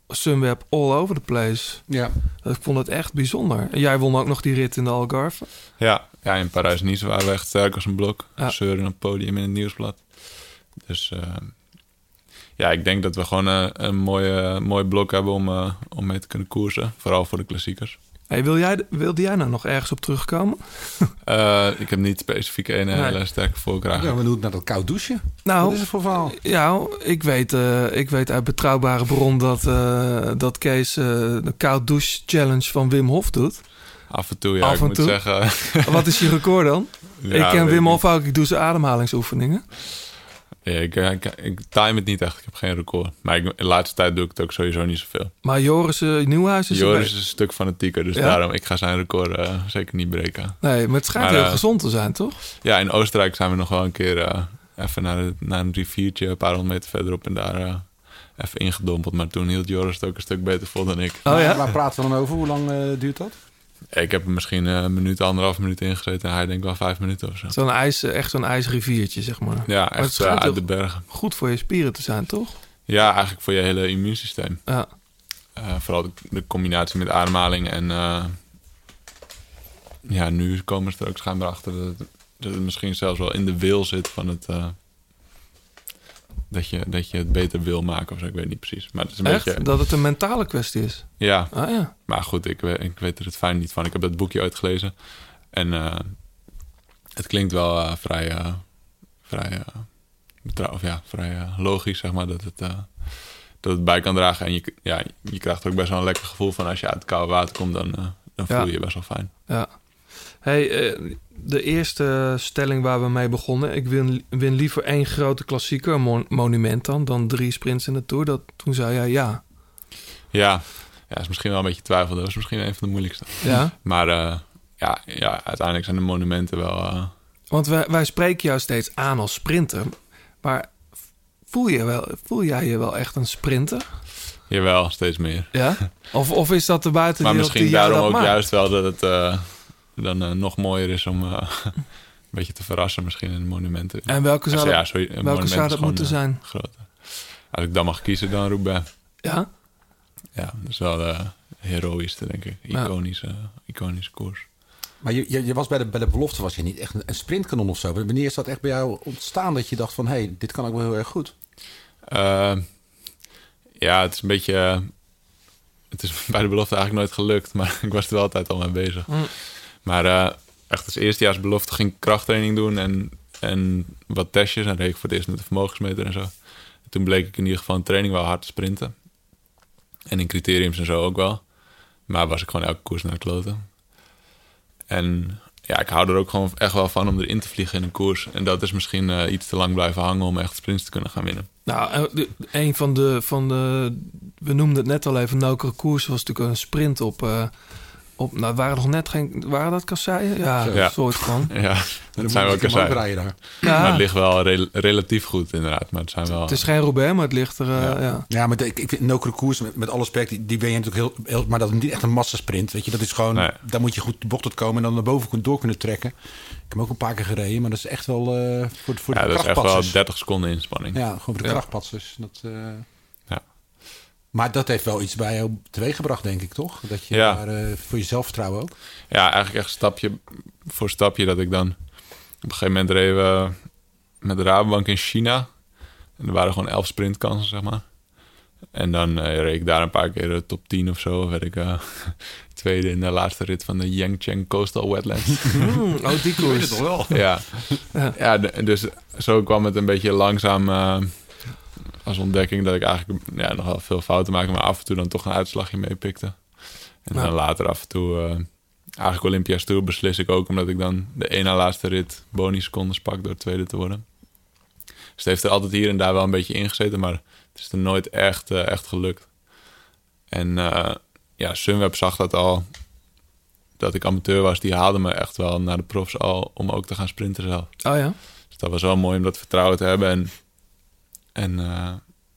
Sunweb all over the place. Ja. Ik vond het echt bijzonder. En jij won ook nog die rit in de Algarve. Ja, ja in Parijs-Nice waren we echt sterk als een blok. Ja. Zeuren op het podium in het nieuwsblad. Dus eh, ja, ik denk dat we gewoon eh, een mooie, mooi blok hebben om, eh, om mee te kunnen koersen. Vooral voor de klassiekers. Hey, wil jij, wilde jij nou nog ergens op terugkomen? Eh, ik heb niet specifiek een Nee. hele sterke voorkeur. Ik ben benieuwd naar dat koud douchen. Nou, Wat is het voor verhaal? Ja, ik weet, eh, ik weet uit betrouwbare bron dat, eh, dat Kees eh, de koud douche challenge van Wim Hof doet. Af en toe, ja, Af ik en moet toe? zeggen... Wat is je record dan? Ja, ik ken Wim Hof ook, ik doe zijn ademhalingsoefeningen. Ja, ik, ik, ik time het niet echt. Ik heb geen record. Maar ik, de laatste tijd doe ik het ook sowieso niet zoveel. Maar Joris eh, Nieuwhuis is Joris is een stuk fanatieker, dus Ja? daarom ik ga zijn record eh, zeker niet breken. Nee, maar het schijnt Maar, heel eh, gezond te zijn, toch? Ja, in Oostenrijk zijn we nog wel een keer eh, even naar, het- naar een riviertje, een paar honderd meter verderop en daar eh, even ingedompeld. Maar toen hield Joris het ook een stuk beter vol dan ik. Oh Waar, waar praten we dan over? Hoe lang eh, duurt dat? Ik heb er misschien eh, een minuut, anderhalf minuut ingezeten en hij denkt wel vijf minuten of zo. Zo'n ijs, echt zo'n ijsriviertje, zeg maar. Ja, Maar echt eh, uit de bergen. Goed voor je spieren te zijn, toch? Ja, eigenlijk voor je hele immuunsysteem. Ja. Eh, vooral de, de combinatie met ademhaling en eh, ja, nu komen ze er ook schijnbaar achter dat het, dat het misschien zelfs wel in de wil zit van het eh, dat, je, dat je het beter wil maken of zo. Ik weet niet precies. Maar het is een Echt? beetje. Dat het een mentale kwestie is? Ja. Ah ja. Maar goed, ik, ik weet er het fijn niet van. Ik heb dat boekje uitgelezen. En eh, het klinkt wel eh, vrij, eh, vrij, of ja, vrij logisch, zeg maar, dat het, dat het bij kan dragen. En je, ja, je krijgt er ook best wel een lekker gevoel van als je uit het koude water komt, dan, dan voel Ja. je je best wel fijn. Ja. Hey, de eerste stelling waar we mee begonnen. Ik win, win liever één grote klassieker, mon- monument dan, dan drie sprints in de Tour. Dat, toen zei jij ja. Ja, ja, is misschien wel een beetje twijfel. Dat is misschien een van de moeilijkste. Ja? Maar eh, ja, ja, uiteindelijk zijn de monumenten wel... eh, Want wij, wij spreken jou steeds aan als sprinter. Maar voel, je wel, voel jij je wel echt een sprinter? jawel, steeds meer. Ja? Of, of is dat de Maar buitenwereld misschien die jou daarom ook maakt? juist wel dat het eh, dan eh, nog mooier is om eh, een beetje te verrassen misschien in de monumenten. En welke zou Ja, sorry, welke monument zou is dat moeten eh, zijn? groter. Als ik dan mag kiezen, dan Roubaix. Ja? Ja, dat is wel de heroïste, denk ik. Ja. Iconische, iconische koers. Maar je, je, je was bij de, bij de belofte was je niet echt een, een sprintkanon of zo. Wanneer is dat echt bij jou ontstaan dat je dacht van... hé, hey, dit kan ook wel heel erg goed? Eh, ja, het is een beetje... eh, het is bij de belofte eigenlijk nooit gelukt, maar ik was er wel altijd al mee bezig. Mm. Maar eh, echt als eerstejaarsbelofte ging ik krachttraining doen en, en wat testjes. En reed voor het eerst met de vermogensmeter en zo. En toen bleek ik in ieder geval in training wel hard te sprinten. En in criteriums en zo ook wel. Maar was ik gewoon elke koers naar kloten. En ja, ik hou er ook gewoon echt wel van om erin te vliegen in een koers. En dat is misschien eh, iets te lang blijven hangen om echt sprints te kunnen gaan winnen. Nou, eh, een van de, van de... We noemden het net al even, Nokere Koers was natuurlijk een sprint op... op nou, waren nog net geen... Waren dat kasseien? Ja, Ja. een soort van. Ja, dat zijn wel kasseien. daar. Ja. Maar het ligt wel rel- relatief goed inderdaad. Maar het zijn wel... Het is geen Roubaix, maar het ligt er... eh, Ja. ja. Ja, maar de- ik, ik vind Nokere Koers, met, met alle respect, die, die ben je natuurlijk heel, heel... Maar dat is niet echt een massasprint, weet je. Dat is gewoon... Nee. Daar moet je goed de bocht uit komen en dan naar boven kun- door kunnen trekken. Ik heb hem ook een paar keer gereden, maar dat is echt wel eh, voor, voor ja, de dat is echt wel krachtpatsers. 30 seconden inspanning. Ja, gewoon voor de Ja. krachtpatsers. Dat, eh, Ja. Maar dat heeft wel iets bij jou teweeggebracht, denk ik, toch? Dat je Ja. daar eh, voor je zelfvertrouwen ook. Ja, eigenlijk echt stapje voor stapje dat ik dan... Op een gegeven moment reden we met de Rabobank in China. En er waren gewoon elf sprintkansen, zeg maar. En dan eh, reed ik daar een paar keer de top 10 of zo. werd ik eh, tweede in de laatste rit van de Yangcheng Coastal Wetlands. Hmm, oh, die koers. wel. ja. Ja. ja, dus zo kwam het een beetje langzaam eh, als ontdekking... dat ik eigenlijk ja, nog wel veel fouten maakte... maar af en toe dan toch een uitslagje meepikte. En Ja. dan later af en toe... eh, eigenlijk Olympia's Tour beslis ik ook... omdat ik dan de ene laatste rit bonussecondes pak... door tweede te worden. Dus het heeft er altijd hier en daar wel een beetje ingezeten... maar het is er nooit echt, eh, echt gelukt. En eh, ja, Sunweb zag dat al... dat ik amateur was. Die haalde me echt wel naar de profs al... om ook te gaan sprinten zelf. Oh ja? Dus dat was wel mooi om dat vertrouwen te hebben. En, en eh,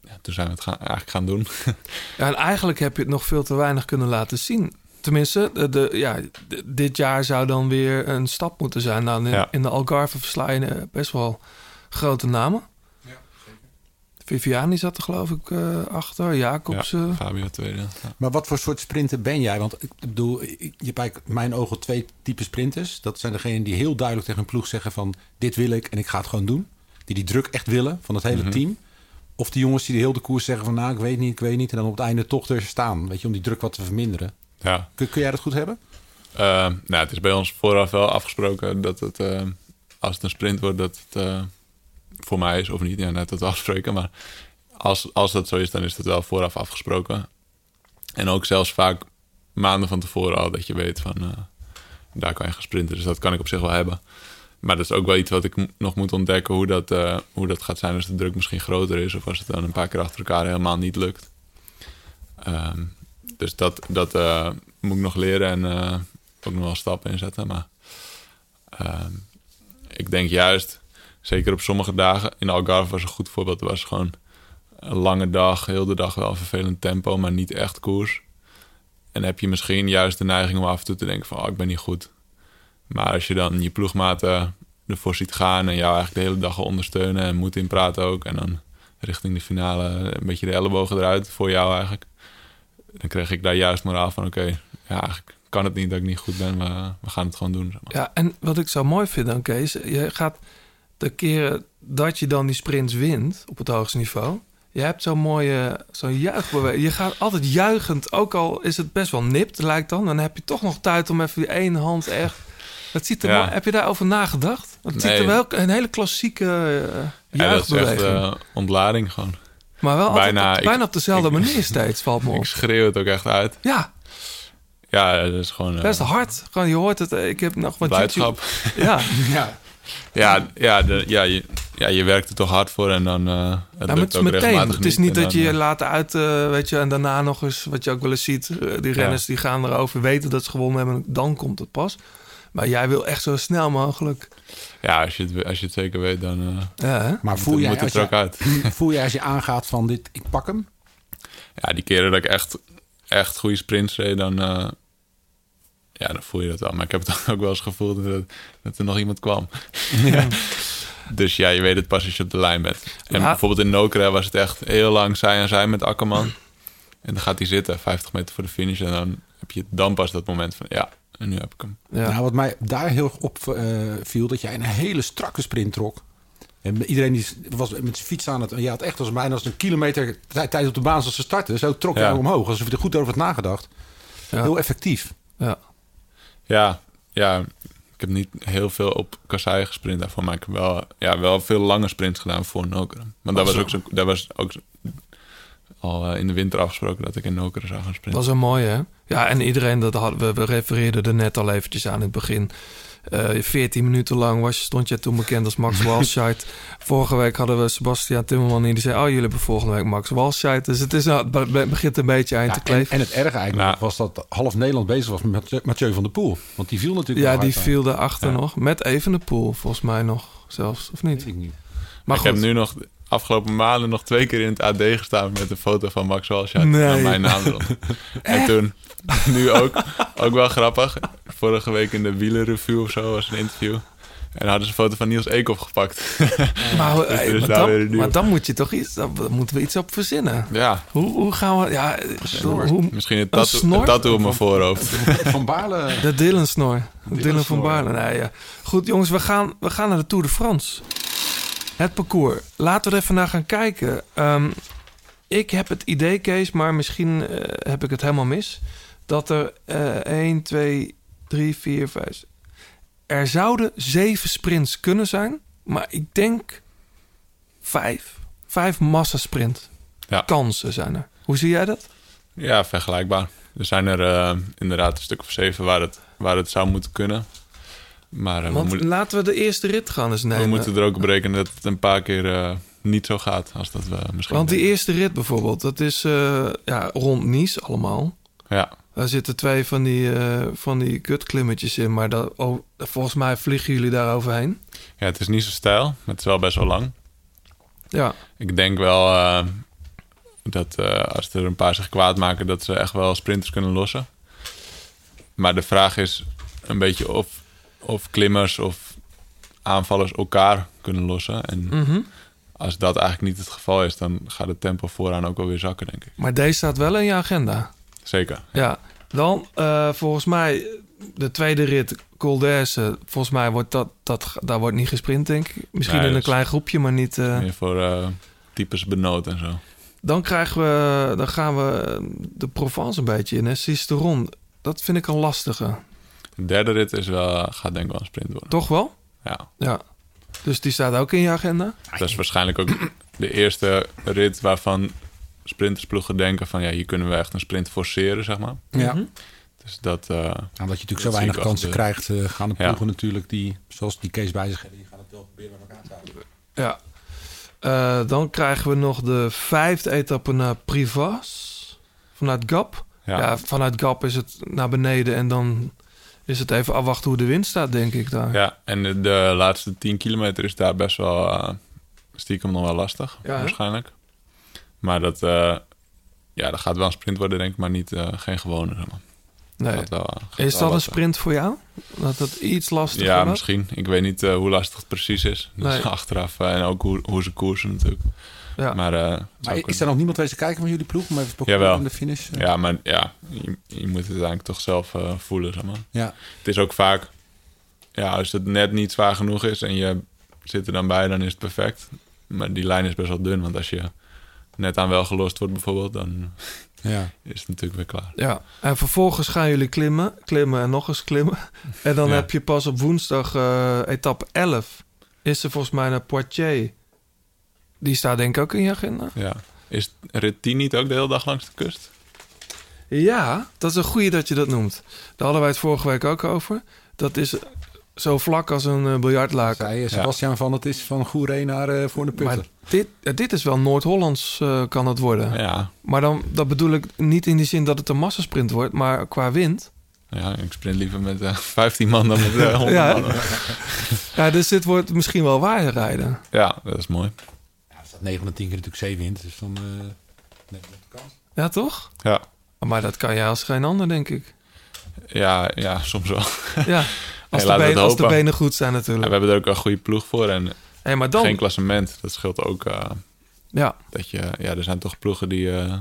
ja, toen zijn we het gaan, eigenlijk gaan doen. Ja, en eigenlijk heb je het nog veel te weinig kunnen laten zien. Tenminste, de, de- ja, dit jaar zou dan weer een stap moeten zijn. Nou, in, Ja. in de Algarve versla je eh, best wel grote namen. Viviani zat er geloof ik eh, achter, Jacobsen. Fabio tweede. Ja. Maar wat voor soort sprinter ben jij? Want ik bedoel, ik- je hebt eigenlijk mijn ogen twee typen sprinters. Dat zijn degenen die heel duidelijk tegen een ploeg zeggen van... dit wil ik en ik ga het gewoon doen. Die die druk echt willen van het hele Mhm. team. Of die jongens die de hele koers zeggen van... nou, ik weet niet, ik weet niet. En dan op het einde toch er staan. Weet je, om die druk wat te verminderen. Ja. Kun, kun jij dat goed hebben? Eh, nou, het is bij ons vooraf wel afgesproken dat het, eh, als het een sprint wordt, dat het eh, voor mij is of niet. Ja, net dat afspreken. Maar als, als dat zo is, dan is het wel vooraf afgesproken. En ook zelfs vaak maanden van tevoren al dat je weet van daar kan je gaan sprinten. Dus dat kan ik op zich wel hebben. Maar dat is ook wel iets wat ik nog moet ontdekken hoe dat, eh, hoe dat gaat zijn als de druk misschien groter is. Of als het dan een paar keer achter elkaar helemaal niet lukt. Ehm, dus dat, dat eh, moet ik nog leren en eh, ook nog wel stappen inzetten. Maar ehm, ik denk juist, zeker op sommige dagen, in Algarve was een goed voorbeeld. Het was gewoon een lange dag, heel de dag wel vervelend tempo, maar niet echt koers. En heb je misschien juist de neiging om af en toe te denken van, oh, ik ben niet goed. Maar als je dan je ploegmaten ervoor ziet gaan en jou eigenlijk de hele dag ondersteunen en moet inpraten ook. En dan richting de finale een beetje de ellebogen eruit voor jou eigenlijk. Dan kreeg ik daar juist moraal van, oké, ja, eigenlijk kan het niet dat ik niet goed ben, maar we gaan het gewoon doen. Zeg maar. Ja, en wat ik zo mooi vind aan Kees, je gaat de keren dat je dan die sprints wint op het hoogste niveau. Je hebt zo'n mooie, zo'n juichbeweging. Je gaat altijd juichend, ook al is het best wel nipt, lijkt dan. Dan heb je toch nog tijd om even die ene hand echt... Dat ziet er Ja. Heb je daarover nagedacht? Het ziet er wel een hele klassieke uh, Ja, dat is echt juichbeweging. eh, ontlading gewoon. maar wel altijd bijna- op, bijna ik- op dezelfde ik- manier steeds, valt me Ik op. schreeuw het ook echt uit. Ja, Ja, dat is gewoon... eh, best hard. Gewoon, je hoort het. Ik heb nog wat Blijdschap. YouTube- Ja, Ja. Ja, ja, de, ja, je, ja, je werkt er toch hard voor en dan... eh het Ja, ook meteen. Het is niet dat je je laat uit, weet je, en daarna nog eens, wat je ook wel eens ziet, die renners die gaan erover weten dat ze gewonnen hebben, en dan komt het pas. Maar jij wil echt zo snel mogelijk. Ja, als je, het, als je het zeker weet, dan eh, Ja? Maar voel als het er ook je, uit. voel jij als je aangaat van dit, ik pak hem? Ja, die keren dat ik echt, echt goede sprints reed, dan, eh, ja, dan voel je dat wel. Maar ik heb het ook wel eens gevoeld dat, dat er nog iemand kwam. dus ja, je weet het pas als je op de lijn bent. En Ja. bijvoorbeeld in Nokere was het echt heel lang zij aan zij met Akkerman. En dan gaat hij zitten, 50 meter voor de finish. En dan heb je dan pas dat moment van, ja, en nu heb ik hem. Ja. Nou, wat mij daar heel erg op eh, viel, dat jij een hele strakke sprint trok. En iedereen die was met zijn fiets aan het... Je had echt als bijna als een kilometer tijd tijd op de baan zoals ze starten. Zo trok je Ja. hem omhoog, alsof je er goed over had nagedacht. Ja. Heel effectief. Ja. Ja, ja, ik heb niet heel veel op Kassai gesprint daarvoor. Maar ik heb wel, ja, wel veel lange sprints gedaan voor Nokere. Maar dat Ach was ook, zo, dat was ook al eh, in de winter afgesproken dat ik in Nokere zou gaan Dat sprinten. is een mooie, hè? Ja, en iedereen, dat hadden we, we refereerden er net al eventjes aan in het begin. Eh 14 minuten lang was, stond je toen bekend als Max Walscheid. Vorige week hadden we Sebastian Timmerman in die zei... oh, jullie hebben volgende week Max Walscheid. Dus het is, nou, het be- be- begint een beetje eind Ja, te en, kleven. en het erge eigenlijk Nou. was dat half Nederland bezig was met Mathieu- van der Poel. Want die viel natuurlijk ja, die viel daarachter Ja. nog. Met Evenepoel, volgens mij nog zelfs. Of niet? Weet ik niet. Maar ik goed. heb nu nog de afgelopen maanden nog twee keer in het AD gestaan met een foto van Max Walscheid Nee. en mijn naam erop. en toen, nu ook, ook wel grappig. Vorige week in de wielerreview of zo was een interview. En dan hadden ze een foto van Niels Eekhoff gepakt. Maar, Dus maar dan, nieuw. maar dan moet je toch iets... Dan moeten we iets op verzinnen. ja, Hoe, hoe gaan we... Ja, snor. hoe, misschien een tattoo, een tattoo op mijn voorhoofd. Van Baarle. De Dylan Snor. Dylan, van. Baarle. Nee, ja. Goed, jongens, we gaan, we gaan naar de Tour de France. Het parcours. Laten we er even naar gaan kijken. Ehm, ik heb het idee, Kees, maar misschien eh, heb ik het helemaal mis... dat er eh 1, 2, 3, 4, 5... Er zouden zeven sprints kunnen zijn, maar ik denk vijf. Vijf massasprint Ja. kansen zijn er. Hoe zie jij dat? Ja, vergelijkbaar. Er zijn er eh, inderdaad een stuk of zeven waar het, waar het zou moeten kunnen. Maar eh, we, laten we de eerste rit gaan eens we nemen. moeten er ook op rekenen dat het een paar keer eh, niet zo gaat als dat we misschien Want die denken. eerste rit bijvoorbeeld, dat is eh, ja, rond Nice allemaal. Ja, Daar zitten twee van die, van die kutklimmetjes in, maar dat, oh, volgens mij vliegen jullie daar overheen. ja, het is niet zo stijl, maar het is wel best wel lang. Ja, Ik denk wel dat als er een paar zich kwaad maken, dat ze echt wel sprinters kunnen lossen. Maar de vraag is een beetje of, of klimmers of aanvallers elkaar kunnen lossen. En mhm. als dat eigenlijk niet het geval is, dan gaat het tempo vooraan ook wel weer zakken, denk ik. maar deze staat wel in je agenda. Zeker. Ja, dan eh, volgens mij de tweede rit, Col d'Aise, volgens mij wordt dat, dat, daar wordt niet gesprint, denk ik. Misschien Nee, in een klein groepje, maar niet... eh, Meer voor eh, types benoot en zo. Dan krijgen we, dan gaan we de Provence een beetje in, hè. Sisteron. Dat vind ik een lastige. De derde rit is wel, gaat denk ik wel een sprint worden. Toch wel? Ja. Ja. Dus die staat ook in je agenda? Dat is waarschijnlijk ook de eerste rit waarvan sprintersploegen denken van... ja, hier kunnen we echt een sprint forceren, zeg maar. Ja. Mhm. Dus dat... eh, Nou, omdat je natuurlijk zo weinig kansen krijgt, eh, gaan de Ja. ploegen natuurlijk die, zoals die Kees bij zich hebben, die gaan het wel proberen bij elkaar te houden. Ja. Eh, dan krijgen we nog de vijfde etappe naar Privas. Vanuit Gap. Ja. ja, vanuit Gap is het naar beneden en dan is het even afwachten hoe de wind staat, denk ik daar. ja, en de, de laatste 10 kilometer is daar best wel eh, stiekem nog wel lastig, Ja, hè? waarschijnlijk. Maar dat, eh, ja, dat gaat wel een sprint worden, denk ik, maar niet, eh, geen gewone. Zeg maar. nee. Gaat wel, gaat Is dat een sprint voor jou? Dat het iets lastiger Ja, misschien. Ik weet niet hoe lastig het precies is. Nee. achteraf en ook hoe, hoe ze koersen natuurlijk. Ja. Maar, eh, zou Maar is er nog niemand wezen kijken van jullie ploeg? Om even te aan de finish. eh? Ja, maar ja, je, je moet het uiteindelijk toch zelf eh, voelen, zeg maar. ja. Het is ook vaak, ja, als het net niet zwaar genoeg is en je zit er dan bij, dan is het perfect. Maar die lijn is best wel dun, want als je net aan wel gelost wordt bijvoorbeeld, dan ja. is het natuurlijk weer klaar. Ja, en vervolgens gaan jullie klimmen, klimmen en nog eens klimmen. En dan Ja. heb je pas op woensdag eh etappe 11. Is er volgens mij naar Poitiers. Die staat denk ik ook in je agenda. Ja. Is rit 10 niet ook de hele dag langs de kust? Ja, dat is een goeie dat je dat noemt. Daar hadden wij het vorige week ook over. Dat is zo vlak als een uh, biljartlaken. Zei eh, Sebastian van, het is van Goeree naar uh, voor de putten. Maar dit, ja, dit is wel Noord-Hollands uh, kan het worden. Ja. Maar dan, dat bedoel ik niet in die zin dat het een massasprint wordt, maar qua wind. Ja, ik sprint liever met uh, 15 man dan met uh, 100 ja. man. ja, dus dit wordt misschien wel waaierrijden. Ja, dat is mooi. Ja, er staat 9 van de 10 keer natuurlijk 7 in, dus dan uh, neem je de kans. Ja, toch? Ja. Maar dat kan jij als geen ander, denk ik. Ja, ja soms wel. Ja, als, hey, de, benen, als de benen goed zijn natuurlijk. Ja, we hebben er ook een goede ploeg voor en hey, maar dan... geen klassement. Dat scheelt ook. Uh, ja. Dat je, ja, er zijn toch ploegen die, uh,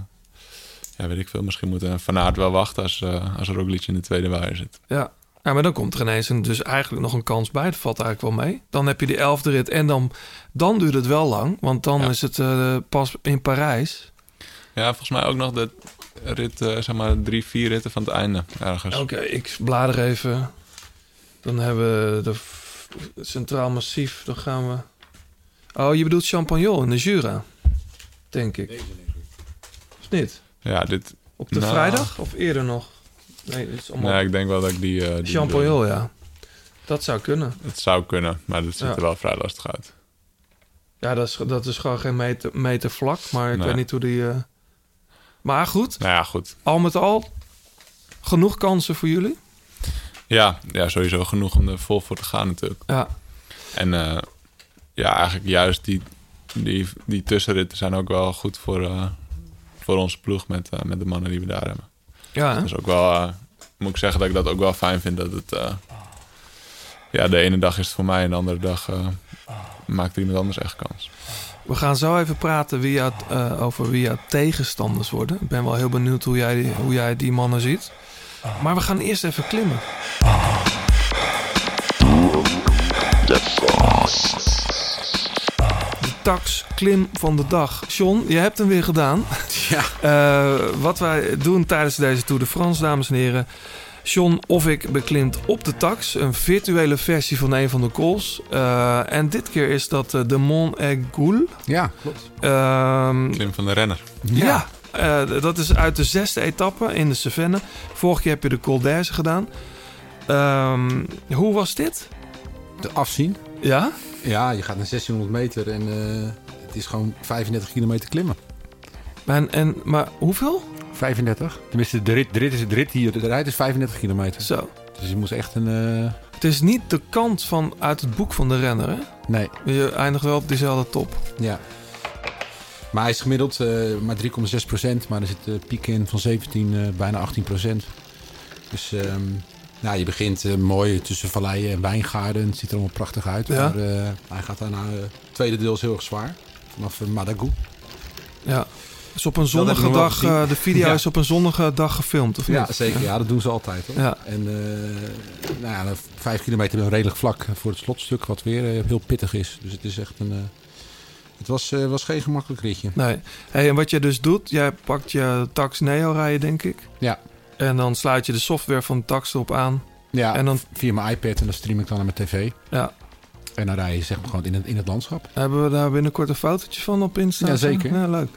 ja, weet ik veel, misschien moeten Van Aert wel wachten als, uh, als Roglic in de tweede waaier zit. Ja. Ja, maar dan komt er ineens een, dus eigenlijk nog een kans bij. Dat valt eigenlijk wel mee. Dan heb je die elfde rit en dan, dan duurt het wel lang, want dan ja. is het uh, pas in Parijs. Ja, volgens mij ook nog de rit, uh, zeg maar, drie, vier ritten van het einde ergens. Oké, okay, ik blader even. Dan hebben we de Centraal Massief. Dan gaan we... Oh, je bedoelt Champagnon in de Jura. Denk ik. Deze, denk ik. Of niet? Ja, dit... Op de nou, vrijdag of eerder nog? Nee, dit is allemaal... Nee, ik denk wel dat ik die... Uh, die ja. Dat zou kunnen. Het zou kunnen, maar dat ziet Ja. er wel vrij lastig uit. Ja, dat is, dat is gewoon geen meter, meter vlak. Maar ik Nee. weet niet hoe die... eh, Maar goed, Nou ja, goed. al met al genoeg kansen voor jullie. Ja, ja, sowieso genoeg om er vol voor te gaan natuurlijk. Ja, En eh, ja, eigenlijk juist die, die, die tussenritten zijn ook wel goed voor, voor onze ploeg met, met de mannen die we daar hebben. Ja hè? Dat is ook wel, eh, moet ik zeggen dat ik dat ook wel fijn vind. Dat het, eh, ja, de ene dag is het voor mij en de andere dag eh, maakt er iemand anders echt kans. We gaan zo even praten wie jou, eh, over wie jouw tegenstanders worden. Ik ben wel heel benieuwd hoe jij, die, hoe jij die mannen ziet. Maar we gaan eerst even klimmen. De tax klim van de dag. John, je hebt hem weer gedaan. Ja. Eh, wat wij doen tijdens deze Tour de France, dames en heren. John of ik beklimt op de tax. Een virtuele versie van een van de calls. Eh, en dit keer is dat eh, de Mont Aigul. Ja, klopt. Ehm, Klim van de renner. ja, eh, dat is uit de zesde etappe in de Cevennes. Vorige keer heb je de Col d'Aise gedaan. Ehm, hoe was dit? De afzien. Ja? Ja, je gaat naar 1600 meter en eh, het is gewoon 35 kilometer klimmen. En, en, maar hoeveel? 35? Tenminste, de rit, de rit, is, de rit hier, de rit is 35 kilometer. Zo. Dus je moest echt een... eh, Het is niet de kant van uit het boek van de renner, hè? nee, Je eindigt wel op diezelfde top. ja. Maar hij is gemiddeld eh, maar 3,6 procent. Maar er zit een piek in van 17, eh, bijna 18 procent. Dus ehm, nou, je begint eh, mooi tussen valleien en wijngaarden. Het ziet er allemaal prachtig uit. Ja. Maar eh, hij gaat daarna... eh, het tweede deel is heel erg zwaar. Vanaf uh, Madagou. Ja. Dus op een zonnige dag, eh, de video Ja. is op een zonnige dag gefilmd, of Ja, niet? zeker. Ja, dat doen ze altijd. Hoor. Ja. En eh, nou ja, vijf kilometer een redelijk vlak voor het slotstuk, wat weer heel pittig is. Dus het is echt een. eh, het was, eh, was geen gemakkelijk ritje. Nee. Hey, en wat je dus doet, jij pakt je Tax Neo rijden, denk ik. Ja. En dan sluit je de software van de Tax erop aan. Ja, En dan, via mijn iPad en dan stream ik dan naar mijn tv. ja. En dan rij je zeg maar gewoon in het, in het landschap. Hebben we daar binnenkort een fotootje van op Insta? Ja, zeker. Ja, leuk.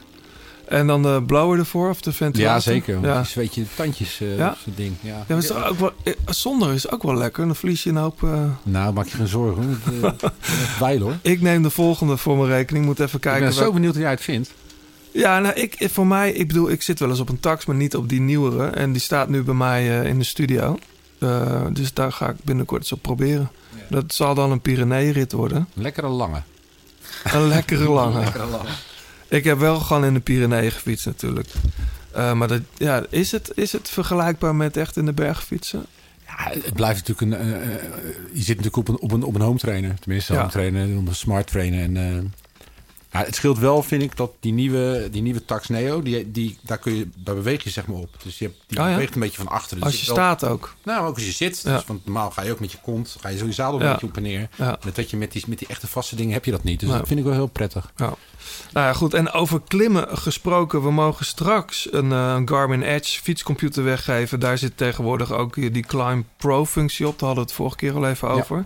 En dan de blower ervoor, of de ventilator? Ja, zeker. Ja. Ja. zweet je tandjes, Ja? zo'n ding. Ja. Ja, maar is ook wel, eh, zonder is ook wel lekker. Dan verlies je een hoop... eh, Nou, maak je geen zorgen. Het, wijl hoor. Ik neem de volgende voor mijn rekening. Moet even Ik kijken. ben zo benieuwd hoe jij het vindt. Ja, nou, ik, voor mij, ik bedoel, ik zit wel eens op een tax, maar niet op die nieuwere. En die staat nu bij mij eh, in de studio. Eh, dus daar ga ik binnenkort eens op proberen. Dat zal dan een Pyrenee-rit worden. Lekkere lange. Een lekkere lange. Lekkere lange. Ik heb wel gewoon in de Pyreneeën gefietst natuurlijk. Eh, maar dat, ja, is, het, is het vergelijkbaar met echt in de bergen fietsen? Ja, het blijft natuurlijk een. je zit natuurlijk op een, op een, op een home trainer. Tenminste, Ja. home trainer, op een smart trainer. En, het scheelt wel, vind ik, dat die nieuwe, die nieuwe Tax Neo, die, die, daar, kun je, daar beweeg je zeg maar op. Dus je, hebt, die Oh ja? beweegt een beetje van achteren. Dus Als je wel- staat ook. Nou, ook als je zit. Ja. Dus, want normaal ga je ook met je kont, ga je zo je zadel Ja. een beetje op en neer. Ja. Dat je met die, met die echte vaste dingen heb je dat niet. Dus dat vind ik wel heel prettig. Nou ja, goed. En over klimmen gesproken. We mogen straks een, eh, een Garmin Edge fietscomputer weggeven. Daar zit tegenwoordig ook die Climb Pro functie op. Daar hadden we het vorige keer al even over.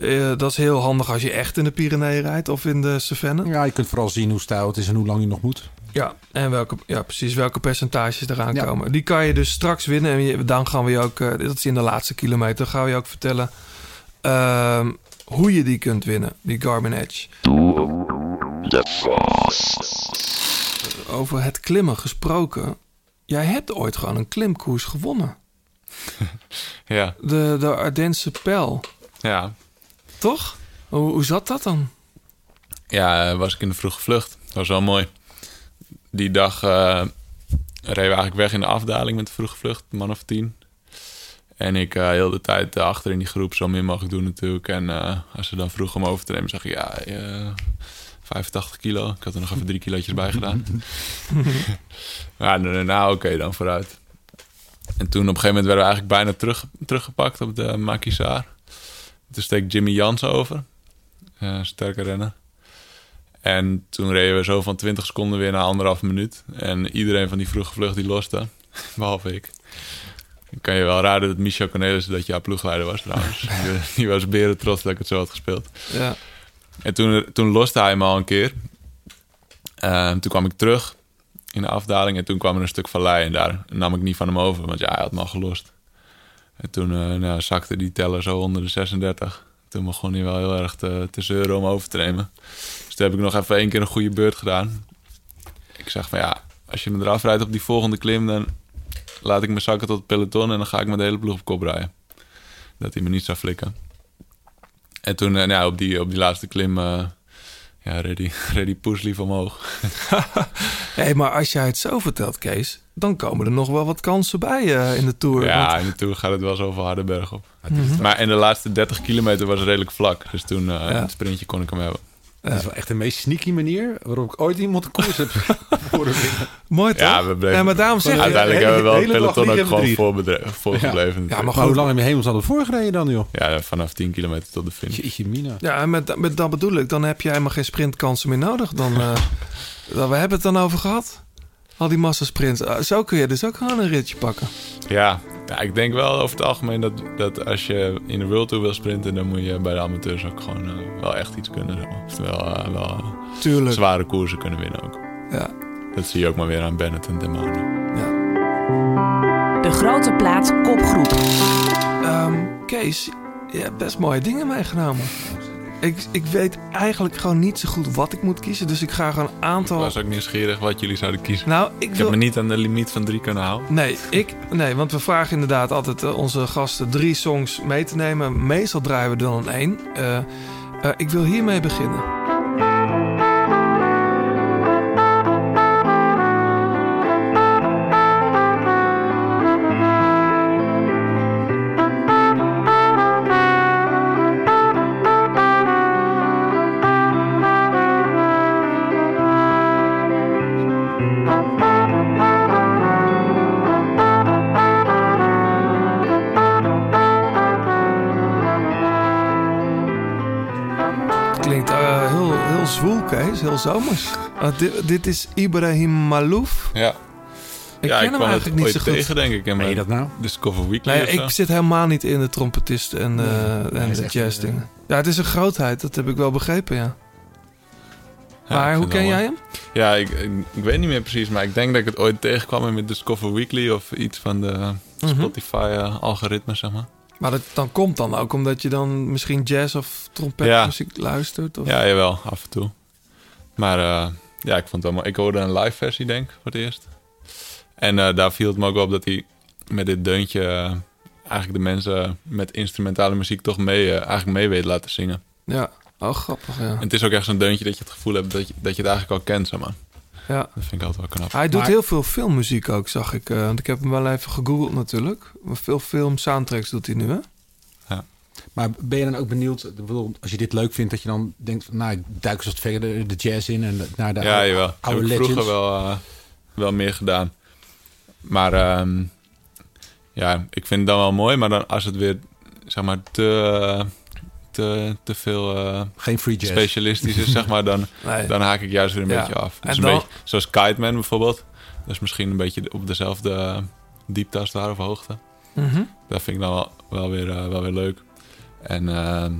Eh, dat is heel handig als je echt in de Pyreneeën rijdt of in de Cevennes. Ja, je kunt vooral zien hoe stijl het is en hoe lang je nog moet. Ja, en welke, ja, precies welke percentages eraan Ja. komen. Die kan je dus straks winnen. En je- dan gaan we je ook, eh, dat is in de laatste kilometer, gaan we je ook vertellen ehm, hoe je die kunt winnen, die Garmin Edge. Over het klimmen gesproken. Jij hebt ooit gewoon een klimkoers gewonnen. Ja, De, de Ardense Pijl, ja. Toch? Hoe, hoe zat dat dan? Ja, was ik in de vroege vlucht. Dat was wel mooi. Die dag eh, reden we eigenlijk weg in de afdaling met de vroege vlucht, man of tien. En ik eh heel de tijd eh, achter in die groep zo min mogelijk doen natuurlijk. En als ze dan vroegen om over te nemen, zeg ik ja, eh, 85 kilo. Ik had er nog even drie kilootjes bij gedaan. ja, nou, nou oké, dan vooruit. En toen op een gegeven moment werden we eigenlijk bijna terug, teruggepakt op de Makisaar. Toen steekt Jimmy Jans over. Eh, sterke renner. En toen reden we zo van 20 seconden weer naar anderhalf minuut. En iedereen van die vroege vlucht die loste. Behalve ik. Dan kan je wel raden dat Michel Cornelis dat jouw ploegleider was trouwens. Die- was beren trots dat ik het zo had gespeeld. Ja, En toen, toen loste hij me al een keer. Eh, toen kwam ik terug in de afdaling. En toen kwam er een stuk vallei. En daar nam ik niet van hem over. Want ja, hij had me al gelost. En toen eh, nou, zakte die teller zo onder de 36. Toen begon hij wel heel erg te, zeuren om over te nemen. Dus toen heb ik nog even één keer een goede beurt gedaan. Ik zeg van ja, als je me eraf rijdt op die volgende klim... dan laat ik me zakken tot het peloton... en dan ga ik met de hele ploeg op kop rijden. Dat hij me niet zou flikken. En toen eh, nou, op, die, op die laatste klim... eh ja, ready, ready poeslief omhoog. Hé, maar als jij het zo vertelt, Kees, dan komen er nog wel wat kansen bij eh, in de Tour. Ja, Want- in de Tour gaat het wel zoveel harde berg op. Mhm. Maar in de laatste 30 kilometer was het redelijk vlak. Dus toen, eh Ja. het sprintje kon ik hem hebben. Dat is wel echt de meest sneaky manier waarop ik ooit iemand een koers heb winnen. Mooi toch? Ja, we bleven, Ja, maar daarom zeg ik- Uiteindelijk hebben we wel het peloton ook gewoon voorgebleven. Ja, maar hoe lang heb je hemelsal voorgereden dan, joh? Ja, vanaf 10 kilometer tot de finish. Jeetje mina. Ja, en met, met dat bedoel ik, dan heb je helemaal geen sprintkansen meer nodig. Dan, eh, dan, we hebben het dan over gehad. Al die massasprints. Eh, Zo kun je dus ook gewoon een ritje pakken. Ja, ja, ik denk wel over het algemeen dat, dat als je in de World Tour wil sprinten... dan moet je bij de amateurs ook gewoon eh, wel echt iets kunnen. Oftewel eh, wel eh, Tuurlijk. zware koersen kunnen winnen ook. Ja. Dat zie je ook maar weer aan Bennett en Demano. De grote plaat kopgroep. Ehm, Kees, je hebt best mooie dingen meegenomen. Ik, ik weet eigenlijk gewoon niet zo goed wat ik moet kiezen. Dus ik ga gewoon een aantal... Ik was ook nieuwsgierig wat jullie zouden kiezen. Nou, ik ik wil- heb me niet aan de limiet van drie kunnen houden. Nee, ik, nee, want we vragen inderdaad altijd eh, onze gasten drie songs mee te nemen. Meestal draaien we er dan één. Eh, eh, ik wil hiermee beginnen. Zomers. Eh, dit, dit is Ibrahim Malouf. Ja. Ik ja, ken ik hem eigenlijk niet zo goed. tegen, denk ik. In mijn dat nou? Discover Weekly Nee, of zo. ik zit helemaal niet in de trompetisten en, eh, en de echt, jazz dingen. Ja, het is een grootheid. Dat heb ik wel begrepen, ja. Ja, maar hoe ken jij hem? Ja, ik, ik, ik weet niet meer precies, maar ik denk dat ik het ooit tegenkwam in met Discover Weekly of iets van de Mhm. Spotify-algoritme, zeg maar. Maar dat dan komt dan ook omdat je dan misschien jazz of trompetmuziek luistert? Of? Ja, jawel, af en toe. Maar eh, ja, ik vond het wel mooi. Ik hoorde een live versie, denk ik, voor het eerst. En eh, daar viel het me ook wel op dat hij met dit deuntje eh, eigenlijk de mensen met instrumentale muziek toch mee, eigenlijk mee weet laten zingen. Ja, oh grappig, ja. En het is ook echt zo'n deuntje dat je het gevoel hebt dat je, dat je het eigenlijk al kent, zeg maar. Ja. Dat vind ik altijd wel knap. Hij doet Maar- heel veel filmmuziek ook, zag ik. eh, want ik heb hem wel even gegoogeld natuurlijk. Maar veel film soundtracks doet hij nu, hè? Maar ben je dan ook benieuwd, ik bedoel, als je dit leuk vindt, dat je dan denkt van, nou, ik duik eens wat verder de jazz in en naar de ja, oude, jawel. oude heb ik legends. vroeger wel, eh, wel meer gedaan. Maar ehm, ja, ik vind het dan wel mooi. Maar dan als het weer, zeg maar, te, te, te veel eh, Geen free jazz. specialistisch is, zeg maar, dan, Nee. dan haak ik juist weer een Ja. beetje af. En een dan- beetje, zoals Kite Man bijvoorbeeld. Dat is misschien een beetje op dezelfde diepte als daar of hoogte. Mhm. Dat vind ik dan wel, wel, weer, eh, wel weer leuk. En ehm,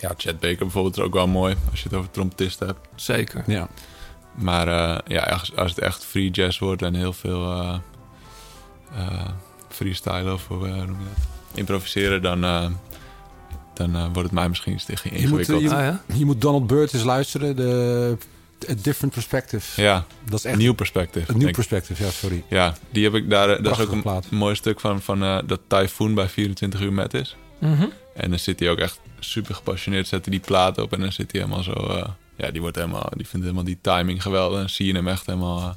ja, Chad Baker bijvoorbeeld is ook wel mooi als je het over trompetisten hebt. Zeker. Ja. Maar eh, ja, als, als het echt free jazz wordt en heel veel eh eh, freestyle of hoe noem je dat? Improviseren, dan, dan wordt het mij misschien iets te Je moet, ingewikkeld. je, Ah, ja? je moet Donald Byrd eens luisteren, de A Different Perspective. ja, Dat is echt nieuw perspective. een nieuw perspective, ja, sorry. Ja, die heb ik daar. Dat is ook een plaat. mooi stuk van, van eh, dat Typhoon bij 24 uur met is. Mhm. En dan zit hij ook echt super gepassioneerd, zet hij die plaat op en dan zit hij helemaal zo. eh, ja, die wordt helemaal, die vindt helemaal die timing geweldig. En zie je hem echt helemaal eh,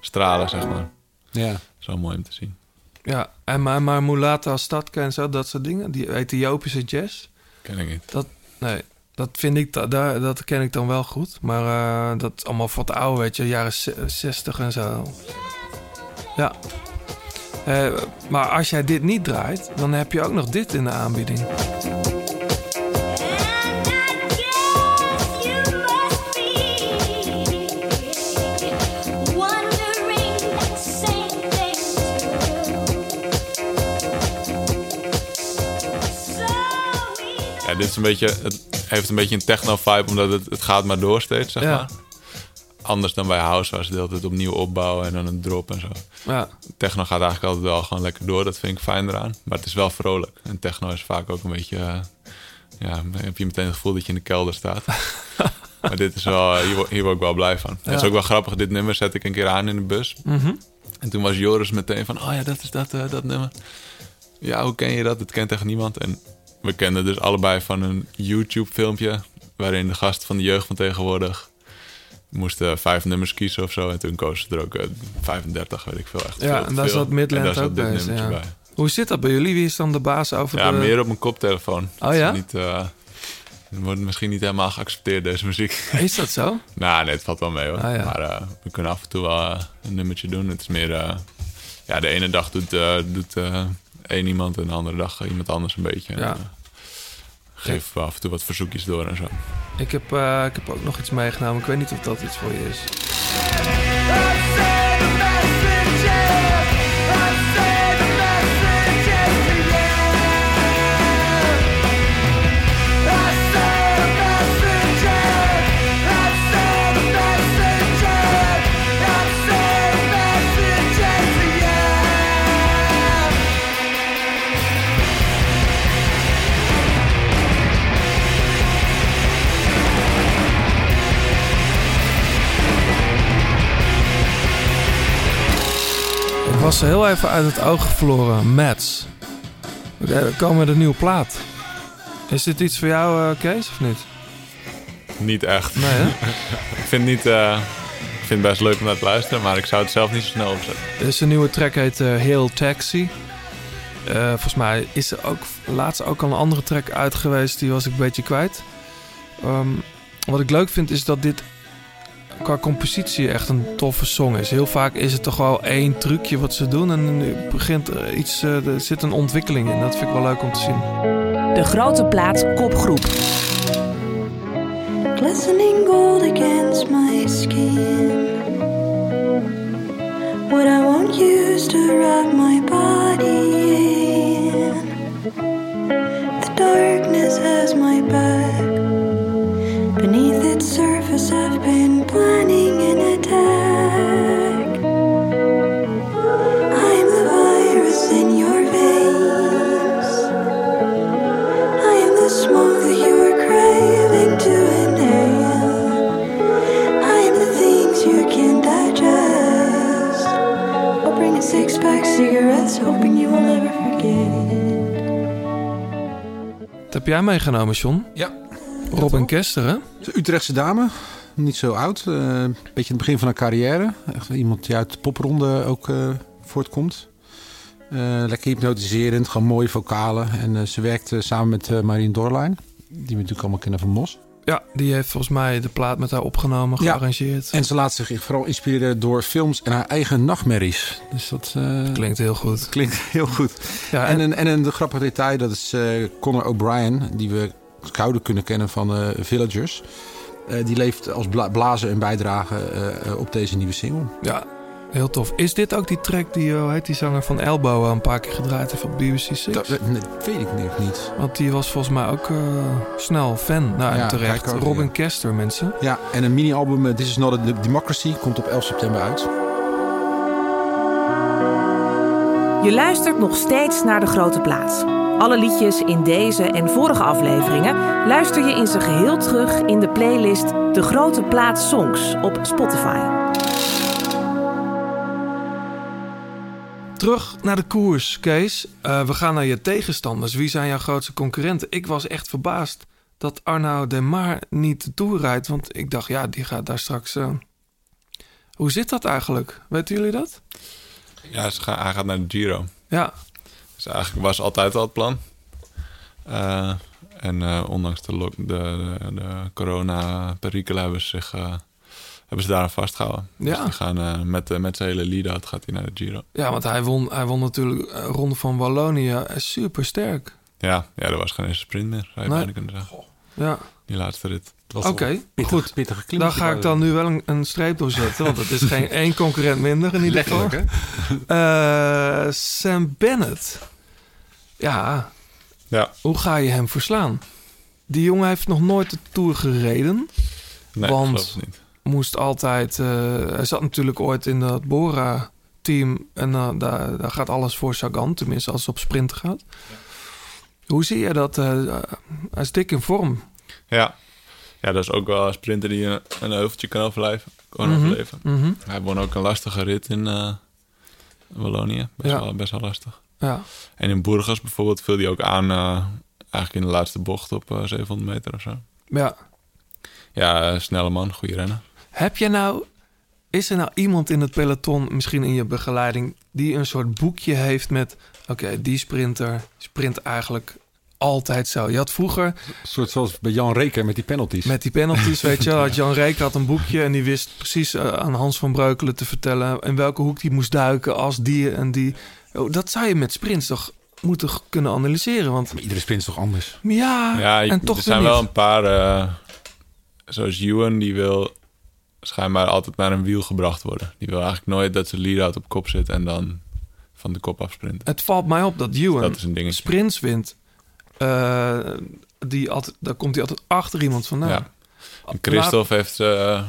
stralen, zeg maar. Ja. Zo mooi om te zien. Ja, en maar, maar Mulata Stadka en zo, dat soort dingen. Die Ethiopische jazz. Ken ik niet. Dat, nee, dat vind ik, da- daar, dat ken ik dan wel goed. Maar eh, dat allemaal wat ouder, weet je, jaren ze- 60 en zo. Ja. Eh, maar als jij dit niet draait, dan heb je ook nog dit in de aanbieding. Ja, dit is een beetje, het heeft een beetje een techno-vibe, omdat het, het gaat maar door steeds, zeg Ja. maar. Anders dan bij house, waar ze de hele tijd opnieuw opbouwen en dan een drop en zo. Ja. Techno gaat eigenlijk altijd wel gewoon lekker door. Dat vind ik fijn eraan. Maar het is wel vrolijk. En techno is vaak ook een beetje... eh, ja, heb je meteen het gevoel dat je in de kelder staat. maar dit is wel... eh, Hier, word- hier word ik wel blij van. Het is ook wel grappig. Dit nummer zet ik een keer aan in de bus. Mhm. En toen was Joris meteen van... Oh ja, dat is dat, eh, dat nummer. Ja, hoe ken je dat? Het kent echt niemand. En we kenden dus allebei van een YouTube-filmpje... waarin de gast van de jeugd van tegenwoordig... moesten vijf nummers kiezen of zo. En toen kozen ze er ook eh, 35, weet ik veel. Echt Ja, veel en daar zat Midland en daar ook zat dit bij, nummertje ja. bij. Hoe zit dat bij jullie? Wie is dan de baas over Ja, de... meer op mijn koptelefoon. Oh ja? Niet, eh, wordt misschien niet helemaal geaccepteerd, deze muziek. Is dat zo? nou, nee, het valt wel mee hoor. Ah, ja. Maar eh, we kunnen af en toe wel eh, een nummertje doen. Het is meer... eh, ja, de ene dag doet, eh, doet eh, één iemand en de andere dag eh, iemand anders een beetje. En, Ja. eh, geef af en toe wat verzoekjes door en zo. Ik heb, eh, ik heb ook nog iets meegenomen. Ik weet niet of dat iets voor je is. Was ze heel even uit het oog verloren. Mats. We komen met een nieuwe plaat. Is dit iets voor jou, eh, Kees, of niet? Niet echt. Nee, hè? ik vind het niet... eh, ik vind het best leuk om naar te luisteren, maar ik zou het zelf niet zo snel opzetten. Er is een nieuwe track, heet eh Hail Taxi. Eh, volgens mij is er ook laatst ook al een andere track uit geweest. Die was ik een beetje kwijt. Ehm, wat ik leuk vind is dat dit qua compositie echt een toffe song is. Heel vaak is het toch wel één trucje wat ze doen. En nu begint iets, eh, er zit een ontwikkeling in. Dat vind ik wel leuk om te zien. De grote plaat kopgroep. Glistening gold against my skin. What I won't use to wrap my heb jij meegenomen, John? Ja. Robin Kester, hè? De Utrechtse dame, niet zo oud. eh, Een beetje in het begin van haar carrière. Echt iemand die uit de popronde ook eh, voortkomt. Eh, lekker hypnotiserend, gewoon mooie vocalen. En eh, ze werkte samen met eh Marien Dorlijn. Die we natuurlijk allemaal kennen van Mos. Ja, die heeft volgens mij de plaat met haar opgenomen, Ja. gearrangeerd. En ze laat zich vooral inspireren door films en haar eigen nachtmerries. Dus dat eh, Klinkt heel goed. klinkt heel goed. Ja, En en, een, en een grappig detail, dat is eh Conor O'Brien, die we zouden kunnen kennen van eh, Villagers. Die leeft als bla blazer en bijdrage op deze nieuwe single. ja, heel tof. Is dit ook die track die, eh, hoe heet die zanger van Elbow al een paar keer gedraaid heeft op BBC Six? Dat, dat weet ik niet. niet. Want die was volgens mij ook eh, snel fan. Nou, Ja, terecht. kijk ook, Robin ja. Kester, mensen. Ja, en een mini-album, eh, This is Not a Democracy, komt op 11 september uit. Je luistert nog steeds naar de grote plaats. Alle liedjes in deze en vorige afleveringen luister je in zijn geheel terug in de playlist De Grote Plaats Songs op Spotify. Terug naar de koers, Kees. Eh, we gaan naar je tegenstanders. Wie zijn jouw grootste concurrenten? Ik was echt verbaasd dat Arnaud Demar niet de Tour rijdt. Want ik dacht, ja, die gaat daar straks... eh, Hoe zit dat eigenlijk? Weten jullie dat? Ja, ze gaan, hij gaat naar de Giro. Ja, Dus eigenlijk was altijd al het plan. Eh, en ondanks de, de, de, de corona-perikelen hebben ze zich hebben ze daaraan vastgehouden. Dus Ja. die gaan eh, met, eh, met zijn hele lead-out gaat hij naar de Giro. ja want hij won, hij won natuurlijk eh, Ronde van Wallonië. Super sterk. Ja, ja, er was geen eens sprint meer, zou je Nee. bijna kunnen zeggen. Ja, Die laatste rit. oké. Pittig, Goed. pittige Daar klimmetje. ga ik dan nu wel een, een streep door zetten. Want het is geen één concurrent minder in ieder geval. Eh, Sam Bennett. Ja, Ja, hoe ga je hem verslaan? Die jongen heeft nog nooit de Tour gereden. nee, Want- geloof ik niet. Moest altijd... eh, hij zat natuurlijk ooit in dat Bora-team. En eh, daar, daar gaat alles voor Sagan. Tenminste, als het op sprint gaat. Hoe zie je dat? eh, hij is dik in vorm. Ja. ja, dat is ook wel een sprinter die een, een heuveltje kan overleven. Kan Mhm, overleven. mhm. Hij won ook een lastige rit in eh Wallonië. Best, Ja. wel, best wel lastig. Ja. En in Burgos bijvoorbeeld viel hij ook aan... eh, eigenlijk in de laatste bocht op eh, 700 meter of zo. Ja. Ja, eh, snelle man, goede renner. Heb je nou... Is er nou iemand in het peloton, misschien in je begeleiding... die een soort boekje heeft met... Oké, die sprinter sprint eigenlijk altijd zo. Je had vroeger Een soort zoals bij Jan Reker met die penalties. met die penalties, weet je wel... had Jan Reek had een boekje en die wist precies eh, aan Hans van Breukelen te vertellen... in welke hoek die moest duiken als die en die... Oh, dat zou je met sprints toch moeten kunnen analyseren, want... Iedere sprint is toch anders? Ja, Ja, je- en toch er zijn niet. wel een paar... eh, zoals Ewan, die wil schijnbaar altijd naar een wiel gebracht worden. Die wil eigenlijk nooit dat zijn lead-out op kop zit... en dan van de kop afsprinten. Het valt mij op dat Ewan Dat is een sprints wint. Eh, die altijd, daar komt hij altijd achter iemand vandaan. Ja. En Christophe heeft eh,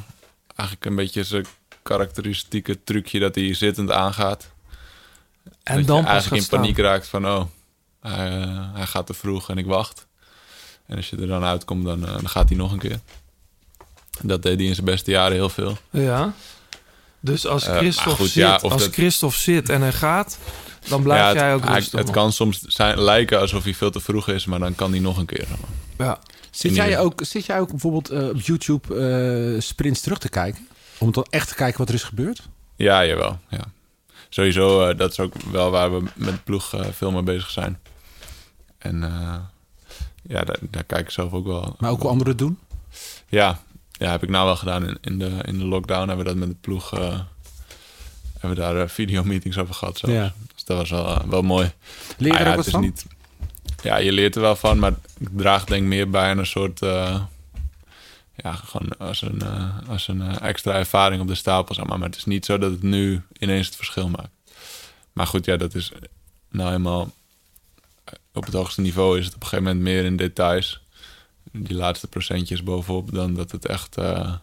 eigenlijk een beetje zijn karakteristieke trucje dat hij zittend aangaat. En dat dan je pas eigenlijk in paniek raakt van oh, hij, eh, hij gaat te vroeg en ik wacht. En als je er dan uitkomt, dan, dan gaat hij nog een keer. Dat deed hij in zijn beste jaren heel veel. Ja. Dus als Eh, Christophe, goed, zit, ja, als dat- Christophe zit en hij gaat, dan blijf Ja, het, jij ook hij- rustig. het nog. kan soms zijn, lijken alsof hij veel te vroeg is, maar dan kan hij nog een keer. zeg maar. Ja. Zit jij, ook, zit jij ook bijvoorbeeld eh, op YouTube eh, sprints terug te kijken? Om dan echt te kijken wat er is gebeurd? Ja, jawel. Ja. Sowieso, dat is ook wel waar we met de ploeg eh, veel mee bezig zijn. En eh, ja, daar, daar kijk ik zelf ook wel. Maar ook hoe anderen het doen? Ja, ja, heb ik nou wel gedaan in, in, de, in de lockdown. Hebben we dat met de ploeg. eh, hebben we daar eh, videomeetings over gehad. Zelfs. Ja. Dus dat was wel, eh, wel mooi. Leer je Ah ja, ook wat het is van? Niet, ja, je leert er wel van, maar ik draag denk meer bij aan een soort. ja, gewoon als een, als een extra ervaring op de stapel. Zeg maar. maar het is niet zo dat het nu ineens het verschil maakt. Maar goed, ja, dat is nou eenmaal. Op het hoogste niveau is het op een gegeven moment meer in details. Die laatste procentjes bovenop, dan dat het echt eh,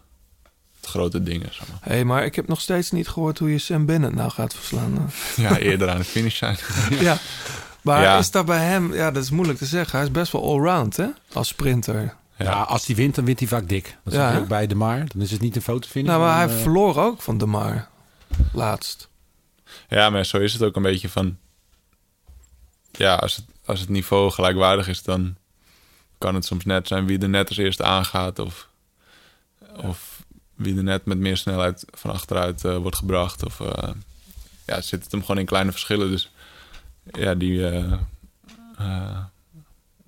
het grote ding is. Zeg maar. Hé, hey, maar ik heb nog steeds niet gehoord hoe je Sam Bennett nou gaat verslaan. Ja, eerder aan de finish zijn. ja. Maar Ja. is dat bij hem... Ja, dat is moeilijk te zeggen. Hij is best wel allround, hè? Als sprinter. Ja. als hij wint, dan wint hij vaak dik. Dat Ja, ook bij De Maar. Dan is het niet een fotofinish. Nou, maar hij eh, verloor ook van De Maar. Laatst. Ja, maar zo is het ook een beetje van. Ja, als het, als het niveau gelijkwaardig is, dan kan het soms net zijn wie er net als eerste aangaat. Of, of wie er net met meer snelheid van achteruit eh, wordt gebracht. Of eh, ja, zit het hem gewoon in kleine verschillen. Dus ja, die. eh,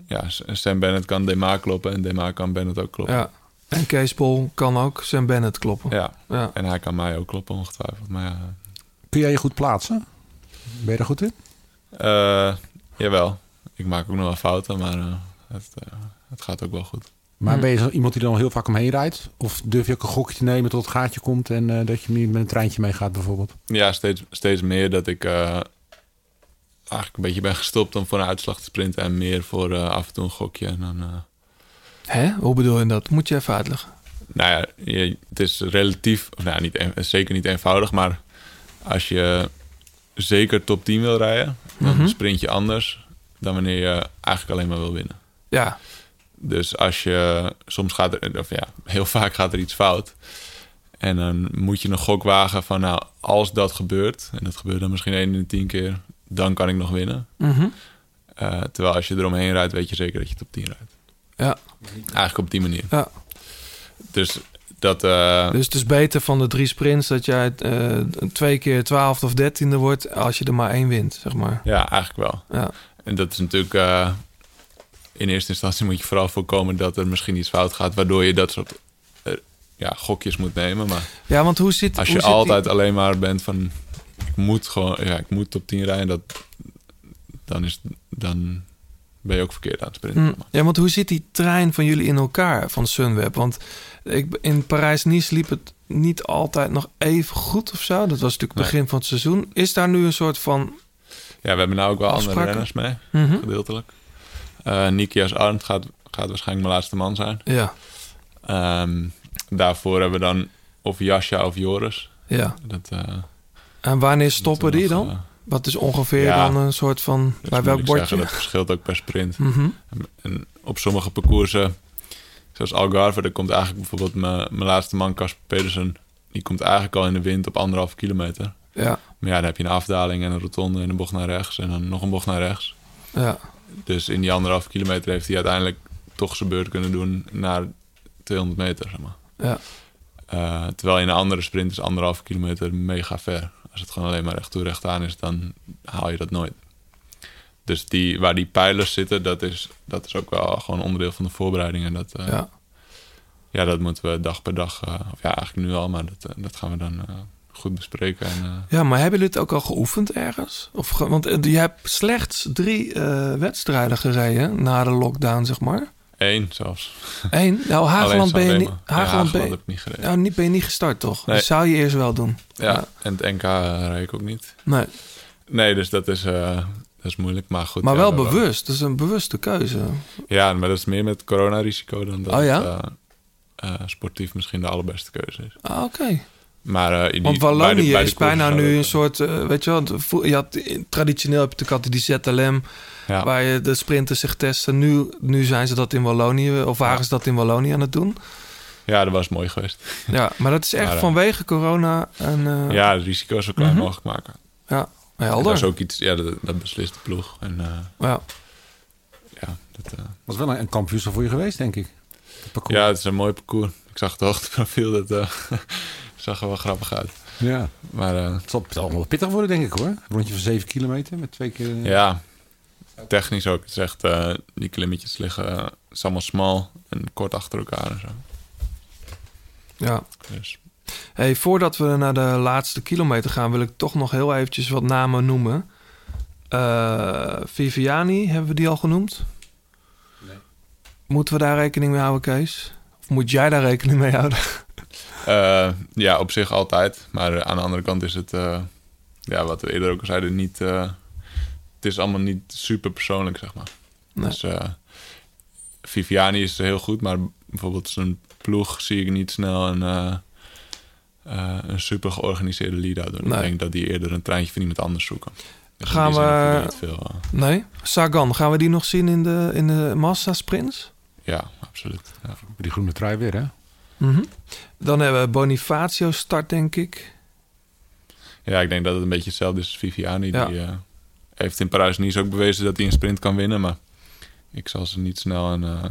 ja, Sam Bennett kan Dema kloppen en Dema kan Bennett ook kloppen. Ja. En Kees Bol kan ook Sam Bennett kloppen. Ja. Ja. en hij kan mij ook kloppen ongetwijfeld. Maar ja, Kun jij je goed plaatsen? Ben je er goed in? Eh, jawel. Ik maak ook nog wel fouten, maar eh, het, eh, het gaat ook wel goed. Maar Hm. ben je zo iemand die er dan heel vaak omheen rijdt? Of durf je ook een gokje te nemen tot het gaatje komt en eh, dat je niet met een treintje meegaat bijvoorbeeld? Ja, steeds, steeds meer dat ik eh, eigenlijk een beetje ben gestopt om voor een uitslag te sprinten en meer voor af en toe een gokje. En dan, eh, Hè? Hoe bedoel je dat? Moet je even uitleggen. nou ja, je, het is relatief, of nou, niet, zeker niet eenvoudig, maar als je zeker top 10 wil rijden, dan Mhm. sprint je anders dan wanneer je eigenlijk alleen maar wil winnen. Ja. Dus als je soms gaat er, of ja, heel vaak gaat er iets fout. En dan moet je een gok wagen van, nou, als dat gebeurt, en dat gebeurt dan misschien 1 in de 10 keer, dan kan ik nog winnen. Mhm. Eh, terwijl als je eromheen rijdt, weet je zeker dat je top 10 rijdt. Ja. Eigenlijk op die manier. Ja. Dus dat. eh, Dus het is beter van de drie sprints dat jij eh, twee keer twaalfde of dertiende wordt als je er maar één wint, zeg maar. Ja, eigenlijk wel. Ja. En dat is natuurlijk. In eerste instantie moet je vooral voorkomen dat er misschien iets fout gaat, waardoor je dat soort eh, ja, gokjes moet nemen. Maar Ja, want hoe zit als hoe je die- altijd alleen maar bent van. Ik moet gewoon. Ja, ik moet top 10 rijden. Dat, dan, is, dan ben je ook verkeerd aan het sprinten. Hm, Ja, want hoe zit die trein van jullie in elkaar van Sunweb? Want ik, in Parijs-Nice liep het niet altijd nog even goed of zo. Dat was natuurlijk het Nee. begin van het seizoen. Is daar nu een soort van... Ja, we hebben nou ook wel andere renners mee, Mhm. gedeeltelijk. Eh Nikias Arndt gaat, gaat waarschijnlijk mijn laatste man zijn. Ja. Ehm, daarvoor hebben we dan of Jascha of Joris. Ja. Dat, eh, En wanneer stoppen die nog, dan? eh, Wat is ongeveer Ja. dan een soort van... Bij welk bordje? zeggen, Dat verschilt ook per sprint. Mhm. En, en op sommige parcoursen, zoals Algarve, daar komt eigenlijk bijvoorbeeld mijn mijn laatste man, Casper Pedersen, die komt eigenlijk al in de wind op anderhalve kilometer. Ja. Maar ja, dan heb je een afdaling en een rotonde en een bocht naar rechts en dan nog een bocht naar rechts. Ja. Dus in die anderhalve kilometer heeft hij uiteindelijk toch zijn beurt kunnen doen naar 200 meter, zeg maar. Ja. Eh, terwijl in een andere sprint is anderhalve kilometer mega ver. Als het gewoon alleen maar recht toe recht aan is, dan haal je dat nooit. Dus die, waar die pijlers zitten, dat is, dat is ook wel gewoon onderdeel van de voorbereiding. En dat, eh, Ja. ja, dat moeten we dag per dag, eh, of ja, eigenlijk nu al, maar dat, dat gaan we dan goed bespreken. En, eh, Ja, maar hebben jullie het ook al geoefend ergens? Of ge- want eh, je hebt slechts drie eh, wedstrijden gereden na de lockdown, zeg maar. één zelfs. Eén? Nou, Hageland ben je niet... Ja, ben heb ik niet gereden. nou, niet, ben je niet gestart, toch? Nee. Dat zou je eerst wel doen. ja, en het NK rijd ik ook niet. Nee. Nee, dus dat is, dat is moeilijk, maar goed. Maar ja, wel we- bewust. Dat is een bewuste keuze. Ja, maar dat is meer met coronarisico dan dat Oh ja? sportief misschien de allerbeste keuze is. Ah, oké. Maar in die- Want bij de- Wallonië bij de is bijna nu een soort, eh, weet je wel, je had, traditioneel heb je natuurlijk altijd die ZLM, Ja. waar je de sprinters zich testen. Nu, nu zijn ze dat in Wallonië, of waren ze dat in Wallonië aan het doen. Ja, dat was mooi geweest. Ja, maar dat is echt Maar, eh, vanwege corona. En, eh, ja, het risico zo klein mogelijk maken. Ja, En helder. Dat is ook iets, ja, dat, dat beslist de ploeg. En eh, Ja. ja, dat, was wel een, een voor je geweest, denk ik. Het ja, het is een mooi parcours. Ik zag het hoogteprofiel, dat eh, zag er wel grappig uit. Ja. Maar eh, Het zal, allemaal pittig worden, denk ik hoor. Een rondje van 7 kilometer met twee keer. ja, technisch ook. Het is echt, eh, die klimmetjes liggen, eh, is allemaal smal en kort achter elkaar en zo. ja. Dus Hey, voordat we naar de laatste kilometer gaan, wil ik toch nog heel eventjes wat namen noemen. Eh, Viviani, hebben we die al genoemd? Nee. Moeten we daar rekening mee houden, Kees? Of moet jij daar rekening mee houden? Eh, ja, op zich altijd. Maar aan de andere kant is het, eh, ja, wat we eerder ook al zeiden, niet. eh, het is allemaal niet super persoonlijk, zeg maar. Nee. Dus eh, Viviani is heel goed, maar bijvoorbeeld zijn ploeg zie ik niet snel een, eh, eh, een super georganiseerde lead-out doen. Nee. Ik denk dat die eerder een treintje van iemand anders zoeken. Dus Gaan we- veel. Nee? Sagan, gaan we die nog zien in de, in de massa-sprints? ja, absoluut. Ja. Die groene trui weer, hè? Mhm. Dan hebben we Bonifacio start, denk ik. Ja, ik denk dat het een beetje hetzelfde is als Viviani. Ja. Die eh, heeft in Parijs-Nice ook bewezen dat hij een sprint kan winnen. Maar ik zal ze niet snel een, eh,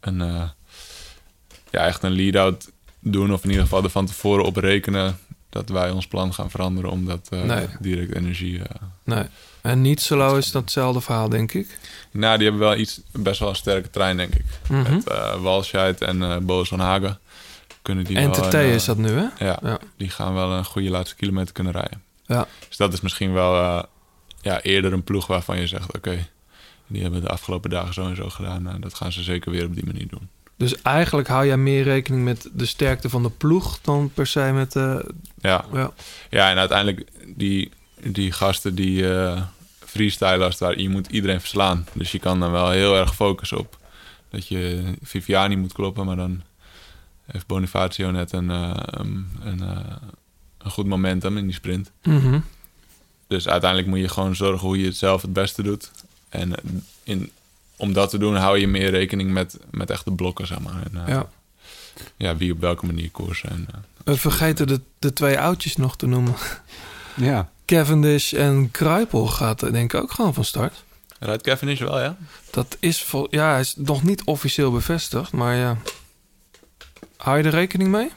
een, eh, ja, echt een lead-out doen. Of in ieder geval er van tevoren op rekenen dat wij ons plan gaan veranderen. Omdat Nee. direct energie... Nee. En niet solo is datzelfde verhaal, denk ik. nou, die hebben wel iets, best wel een sterke trein, denk ik. Mhm. Met Walscheid en Boos van Hagen. Kunnen die wel NTT een, eh, is dat nu, hè? Ja, Ja. die gaan wel een goede laatste kilometer kunnen rijden. Ja. Dus dat is misschien wel eh, ja, eerder een ploeg waarvan je zegt... oké, die hebben de afgelopen dagen zo en zo gedaan. Nou, dat gaan ze zeker weer op die manier doen. Dus eigenlijk hou jij meer rekening met de sterkte van de ploeg dan per se met de. Ja, Ja. ja en uiteindelijk die, die gasten die eh freestylen als het ware... je moet iedereen verslaan. Dus je kan dan wel heel erg focussen op... dat je Viviani moet kloppen, maar dan heeft Bonifacio net een, eh, een, een, eh, een goed momentum in die sprint. Mhm. Dus uiteindelijk moet je gewoon zorgen hoe je het zelf het beste doet. En eh, in, om dat te doen hou je meer rekening met, met echte blokken, zeg maar. En, Ja. ja, wie op welke manier koersen. En, eh, We vergeten de, de twee oudjes nog te noemen. Ja. Cavendish en Kruipel gaat denk ik ook gewoon van start. rijdt Cavendish wel, ja? Dat is vol, ja, hij is nog niet officieel bevestigd, maar ja. Hou je er rekening mee?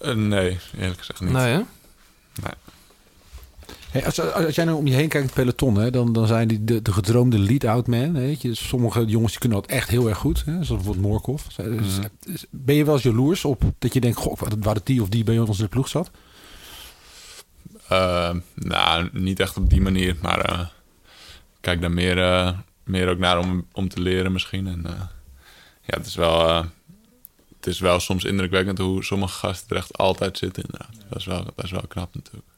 Eh, nee, eerlijk gezegd niet. Nee, hè? Nee. Hey, als, als jij nou om je heen kijkt het peloton, hè, dan, dan zijn die de, de gedroomde lead-out man. Weet je. Sommige jongens die kunnen dat echt heel erg goed. Hè, zoals bijvoorbeeld Morkov. Dus, Mhm. is- Ben je wel eens jaloers op dat je denkt, goh, waar waar dat die of die bij ons in de ploeg zat? Eh, nou, niet echt op die manier, maar eh, ik kijk daar meer, eh, meer ook naar om, om te leren misschien. En eh, ja, het is wel, eh, het is wel soms indrukwekkend hoe sommige gasten er echt altijd zitten inderdaad. Dat is wel, dat is wel knap natuurlijk.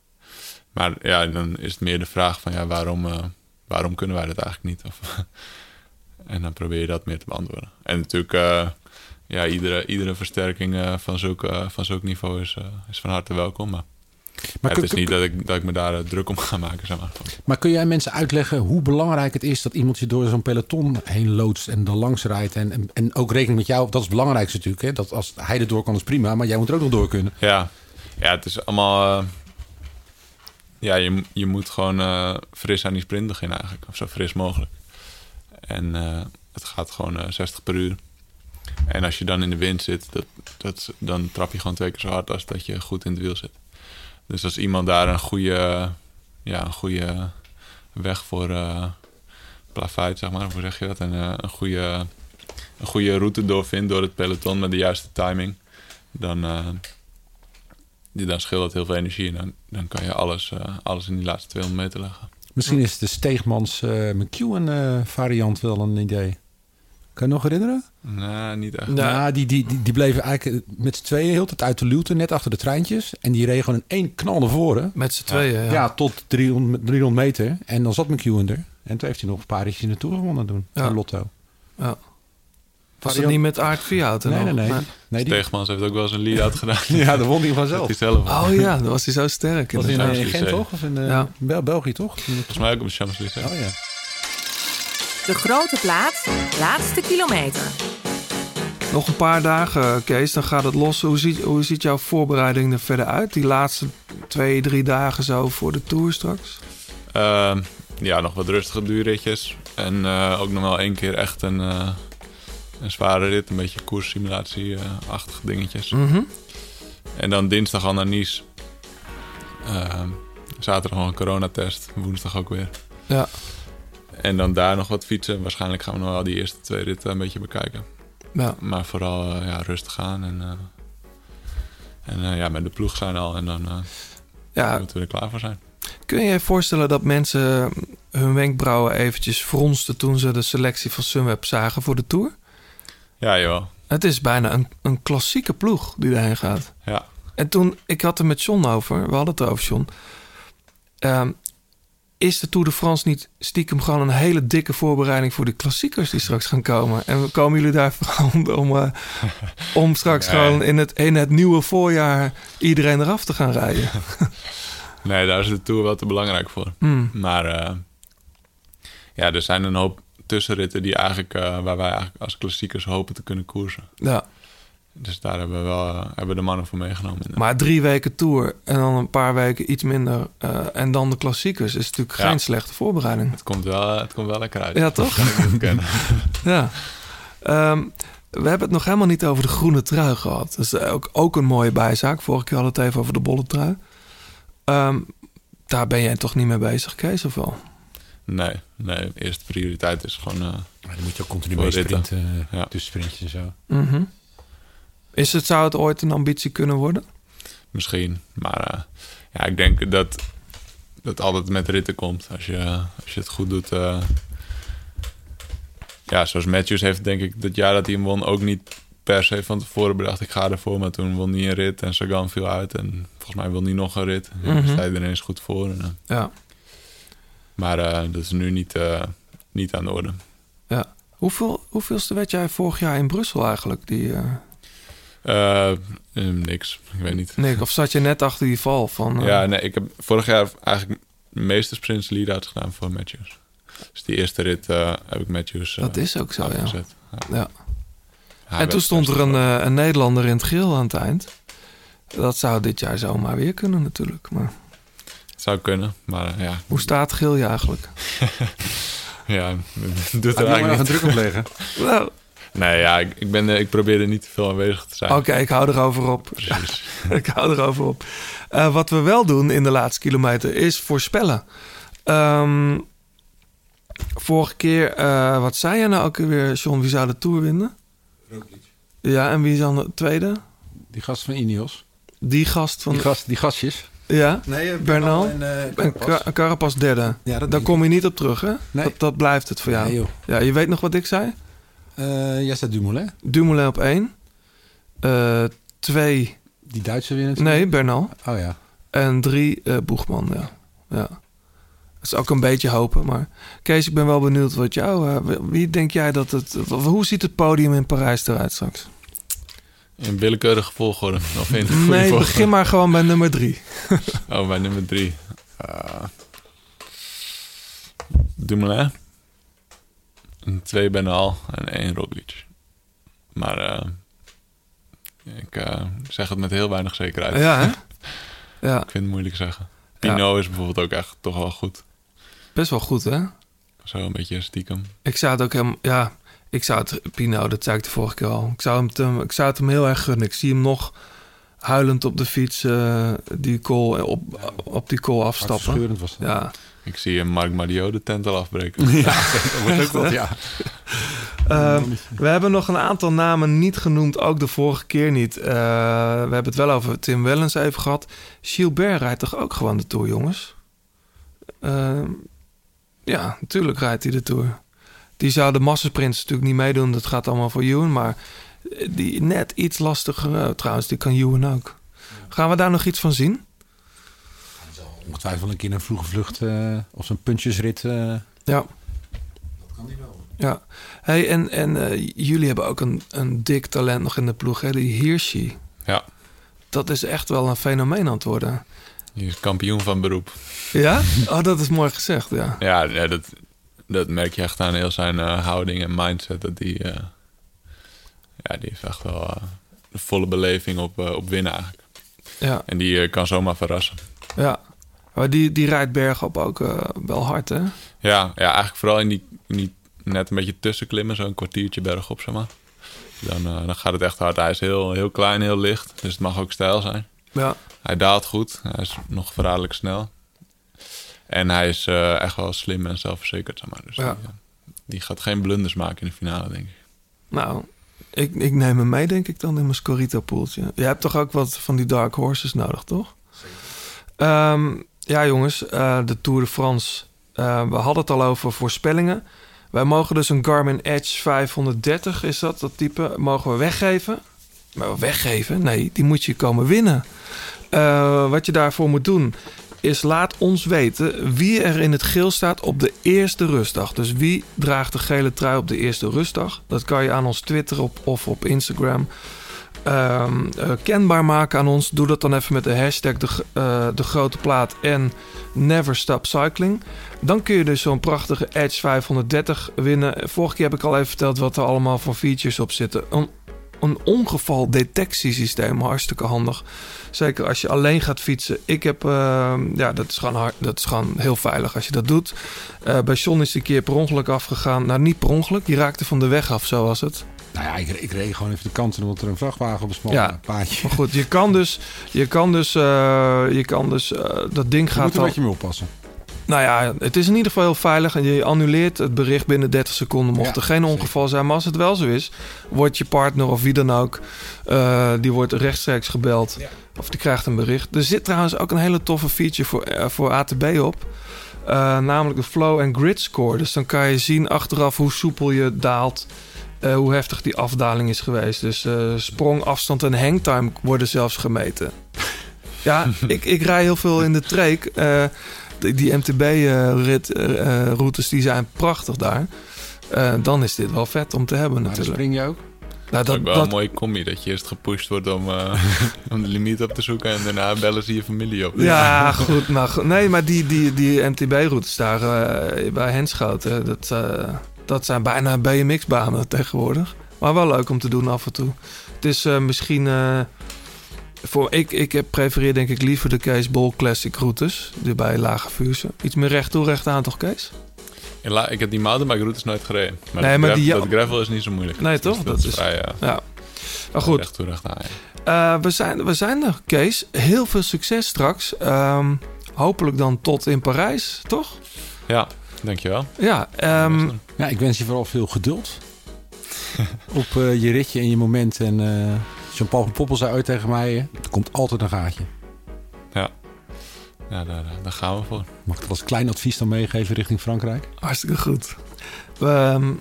Maar ja, dan is het meer de vraag van ja, waarom, eh, waarom kunnen wij dat eigenlijk niet? Of, en dan probeer je dat meer te beantwoorden. En natuurlijk, eh, ja, iedere, iedere versterking eh, van, zulk, van zulk niveau is, is van harte welkom. Maar, Maar het kun- is kun- niet dat ik, dat ik me daar eh, druk om ga maken. Zeg maar. Maar kun jij mensen uitleggen hoe belangrijk het is dat iemand je door zo'n peloton heen loodst en er langs rijdt? En, en, en ook rekening met jou, dat is het belangrijkste natuurlijk. Hè? Dat als hij er door kan, is prima, maar jij moet er ook nog door kunnen. Ja, ja het is allemaal... eh, ja, je, je moet gewoon eh, fris aan die sprint beginnen eigenlijk. Of zo fris mogelijk. En het gaat gewoon eh, 60 per uur. En als je dan in de wind zit, dat, dat, dan trap je gewoon twee keer zo hard als dat je goed in het wiel zit. Dus als iemand daar een goede, ja, een goede weg voor uh, zeg maar, hoe zeg je dat? En, eh, een, goede, een goede route doorvindt door het peloton met de juiste timing, dan, die- dan scheelt dat heel veel energie. En dan, dan kan je alles, alles in die laatste 200 meter leggen. Misschien is de Steegmans McEwen variant wel een idee. Kan je nog herinneren? Nee, niet echt. Nou, die, die, die, die bleven eigenlijk met z'n tweeën heel de tijd uit de luwte, net achter de treintjes. En die reden gewoon in één knal naar voren. Met z'n tweeën, ja. Ja, tot 300, 300 meter. En dan zat McEwen er. En toen heeft hij nog een paar ritjes Tour gewonnen doen. Ja. Lotto. Ja. Was het niet met Aard Vierhout? Nee, nee, nee. nee die, Steegmans heeft ook wel eens een lead-out gedaan. ja, dan won hij vanzelf. Hij zelf. Oh ja, dan was hij zo sterk. was in, eh, inderdaad. in Gent toch? Of in eh, Ja. Bel- België toch? Volgens mij ook op de Champs-Élysées. Oh ja. De grote plaats, laatste kilometer. Nog een paar dagen, Kees, dan gaat het los. Hoe ziet, hoe ziet jouw voorbereiding er verder uit? Die laatste twee, drie dagen zo voor de Tour straks? Ehm, ja, nog wat rustige duurritjes. En eh, ook nog wel één keer echt een, eh, een zware rit. Een beetje koerssimulatie-achtige dingetjes. Mhm. En dan dinsdag al naar Nice. Ehm, zaterdag nog een coronatest. Woensdag ook weer. Ja. En dan daar nog wat fietsen. Waarschijnlijk gaan we nog wel die eerste twee ritten een beetje bekijken. Ja. Maar vooral eh, ja, rustig aan. En, eh, en eh, ja, met de ploeg zijn al. En dan Ja, moeten we er klaar voor zijn. kun je je voorstellen dat mensen hun wenkbrauwen eventjes fronsten... toen ze de selectie van Sunweb zagen voor de Tour? Ja, jawel. Het is bijna een, een klassieke ploeg die daarheen gaat. Ja. En toen, ik had er met John over, we hadden het over John. Ehm, is de Tour de France niet stiekem gewoon een hele dikke voorbereiding voor de klassiekers die straks gaan komen? En komen jullie daar om, om, eh, om straks Nee. gewoon in het, in het nieuwe voorjaar iedereen eraf te gaan rijden? Nee, daar is de Tour wel te belangrijk voor. Hmm. Maar eh, ja, er zijn een hoop tussenritten die eigenlijk, eh, waar wij eigenlijk als klassiekers hopen te kunnen koersen. Ja, Dus daar hebben we wel eh, hebben de mannen voor meegenomen. maar drie weken Tour en dan een paar weken iets minder eh, en dan de klassiekers is natuurlijk Ja. geen slechte voorbereiding. Het komt wel, het komt wel lekker uit. Ja, toch? Dat kan ik niet ontkennen. Ja. Ehm, we hebben het nog helemaal niet over de groene trui gehad. Dat is ook, ook een mooie bijzaak. Vorige keer hadden we het even over de bolle trui. Ehm, daar ben jij toch niet mee bezig, Kees, of wel? nee, nee, de eerste prioriteit is gewoon... eh, Maar dan moet je ook continu mee sprinten. Ja. Tussen sprintjes en zo. Mhm. Is het, zou het ooit een ambitie kunnen worden? misschien. Maar eh, ja, ik denk dat dat altijd met ritten komt. Als je, als je het goed doet. eh, ja, zoals Matthews heeft denk ik dat jaar dat hij hem won ook niet per se van tevoren bedacht ik ga ervoor. Maar toen won hij een rit en Sagan viel uit. En volgens mij wil hij nog een rit. En Mhm. sta je er ineens goed voor. En, eh, Ja. maar dat is nu niet, niet aan de orde. ja. Hoeveel, hoeveelste werd jij vorig jaar in Brussel eigenlijk? Die, eh, niks, ik weet niet. nee, of zat je net achter die val van... eh, Ja, nee, ik heb vorig jaar eigenlijk de meeste sprints lead-outs gedaan voor Matthews. Dus die eerste rit eh, heb ik Matthews Dat is ook zo, ja. Ja. En toen stond er een, eh, een Nederlander in het geel aan het eind. Dat zou dit jaar zomaar weer kunnen natuurlijk. Maar Het zou kunnen, maar ja. hoe staat geel je eigenlijk? Ja, doet er maar nog een eigenlijk druk op leggen? Nou, Nee, ja, ik, ik, ben, eh, ik probeer er niet te veel aanwezig te zijn. Oké, ik hou erover op. Precies. ik hou erover op. Eh, wat we wel doen in de laatste kilometer is voorspellen. Ehm, vorige keer, eh, wat zei je nou ook weer, John? Wie zou de Tour winnen? Ja, en wie is dan de tweede? Die gast van Ineos. Die gast van... Die, gast, die gastjes. Ja, Nee, Bernal en, uh, Carapaz derde. Ja, dat Daar kom je niet op terug, hè? Nee. Dat, dat blijft het voor jou. Nee, joh. Ja, je weet nog wat ik zei? Eh, jij staat Dumoulin. Dumoulin op één. Eh, twee... Die Duitse natuurlijk. Nee, Bernal. Oh ja. En drie eh Boegman, ja. ja. Dat is ook een beetje hopen, maar... Kees, ik ben wel benieuwd wat jou... eh, wie denk jij dat het... Hoe ziet het podium in Parijs eruit straks? In willekeurige volgorde. Of in goede Nee, volgorde? begin maar gewoon bij nummer drie. Oh, bij nummer drie. Uh, Dumoulin. En twee Benal en één Roglic. Maar eh, ik eh, zeg het met heel weinig zekerheid. Ja, hè? Ja, Ik vind het moeilijk zeggen. Pino is bijvoorbeeld ook echt toch wel goed. best wel goed, hè? Zo een beetje stiekem. Ik zou het ook hem, ja, ik zou het, Pino, dat zei ik de vorige keer al. Ik zou, hem te- ik zou het hem heel erg gunnen. Ik zie hem nog huilend op de fiets eh, die call, op, op die call afstappen. Hartverscheurend was dat. Ja. Ik zie een Mark Mario de tent al afbreken. Ja, dat wordt ook wat, ja. Ehm, we hebben nog een aantal namen niet genoemd, ook de vorige keer niet. Eh, we hebben het wel over Tim Wellens even gehad. Gilbert rijdt toch ook gewoon de Tour, jongens? Ehm, ja, natuurlijk rijdt hij de Tour. Die zou de massasprints natuurlijk niet meedoen. Dat gaat allemaal voor Ewan. Maar die net iets lastiger eh, trouwens. Die kan Ewan ook. Gaan we daar nog iets van zien? Ongetwijfeld een keer een vroege vlucht eh, of zo'n puntjesrit. eh, Ja. Ja. Hey, en en eh, jullie hebben ook een, een dik talent nog in de ploeg, hè? Die Hirschi. Ja, Dat is echt wel een fenomeen aan het worden. die is kampioen van beroep. Ja? Oh, dat is mooi gezegd, ja. Ja, ja dat, dat merk je echt aan heel zijn eh, houding en mindset. Dat die, eh, ja, die heeft echt wel de volle beleving op, op winnen eigenlijk. Ja, En die kan zomaar verrassen. ja. Maar die, die rijdt bergop ook eh, wel hard, hè? Ja, ja, eigenlijk vooral in die, in die net een beetje tussenklimmen, zo'n kwartiertje bergop, zeg maar. Dan, eh, dan gaat het echt hard. Hij is heel, heel klein, heel licht, dus het mag ook stijl zijn. Ja, Hij daalt goed, hij is nog verraderlijk snel. En hij is eh, echt wel slim en zelfverzekerd, zeg maar. Dus Ja. die, die gaat geen blunders maken in de finale, denk ik. nou, ik, ik neem hem mee, denk ik dan, in mijn Scorito-poeltje. Je hebt toch ook wat van die dark horses nodig, toch? Ehm, ja, jongens, eh, de Tour de France. Eh, we hadden het al over voorspellingen. Wij mogen dus een Garmin Edge 530, is dat, dat type, mogen we weggeven. Maar weggeven? Nee, die moet je komen winnen. Eh, wat je daarvoor moet doen, is laat ons weten wie er in het geel staat op de eerste rustdag. Dus wie draagt de gele trui op de eerste rustdag? Dat kan je aan ons twitteren op, of op Instagram ehm, eh, kenbaar maken aan ons. Doe dat dan even met de hashtag de, eh, de grote plaat en Never Stop Cycling. Dan kun je dus zo'n prachtige Edge 530 winnen. Vorige keer heb ik al even verteld wat er allemaal voor features op zitten. Een, een ongeval-detectiesysteem, hartstikke handig. Zeker als je alleen gaat fietsen. Ik heb, ehm, ja, dat is, gewoon hard, dat is gewoon heel veilig als je dat doet. Eh, bij John is die keer per ongeluk afgegaan. Nou, niet per ongeluk, die raakte van de weg af, zo was het. Nou ja, ik, ik reed gewoon even de kanten omdat er een vrachtwagen op een smal Ja. paadje. Maar goed, je kan dus, je kan dus, eh, je kan dus eh, dat ding Je gaat moet er een beetje mee oppassen. Nou ja, het is in ieder geval heel veilig en je annuleert het bericht binnen 30 seconden. Mocht Ja, er geen ongeval zijn, maar als het wel zo is, wordt je partner of wie dan ook, eh, die wordt rechtstreeks gebeld of die krijgt een bericht. Er zit trouwens ook een hele toffe feature voor, voor ATB op, namelijk de flow and grid score. Dus dan kan je zien achteraf hoe soepel je daalt. Eh, hoe heftig die afdaling is geweest. Dus eh, sprong, afstand en hangtime worden zelfs gemeten. Ja, ik, ik rij heel veel in de treek. Eh, die, die MTB-routes die zijn prachtig daar. Eh, dan is dit wel vet om te hebben Maar dan natuurlijk. spring je ook. Nou, Dat is wel dat, een mooie combi, dat je eerst gepusht wordt om, eh, om de limiet op te zoeken en daarna bellen ze je familie op. ja, goed. Maar. Nee, maar die, die, die MTB-routes daar eh, bij Henschoten, dat, eh, dat zijn bijna BMX-banen tegenwoordig. Maar wel leuk om te doen af en toe. Het is eh, misschien... eh, voor, ik, ik heb prefereer denk ik liever de Kees Bol Classic routes. Die bij Lage Vuurse. Iets meer recht toe, recht aan toch Kees? La- Ik heb die mountainbike routes nooit gereden. Maar, Nee, maar die- dat gravel is niet zo moeilijk. Nee, Dus toch? Dat, Dat is vrij, ja. Ja. Maar goed, Recht toe, recht aan, ja. Eh, we, zijn, we zijn er, Kees. Heel veel succes straks. Ehm, hopelijk dan tot in Parijs, toch? Ja, dankjewel. Ja, ehm, Ja, ik wens je vooral veel geduld. op eh, je ritje en je moment. En eh Jean-Paul van Poppel zei uit tegen mij... eh, er komt altijd een gaatje. Ja, daar, daar gaan we voor. Mag ik dat als klein advies dan meegeven richting Frankrijk? hartstikke goed. We, ehm,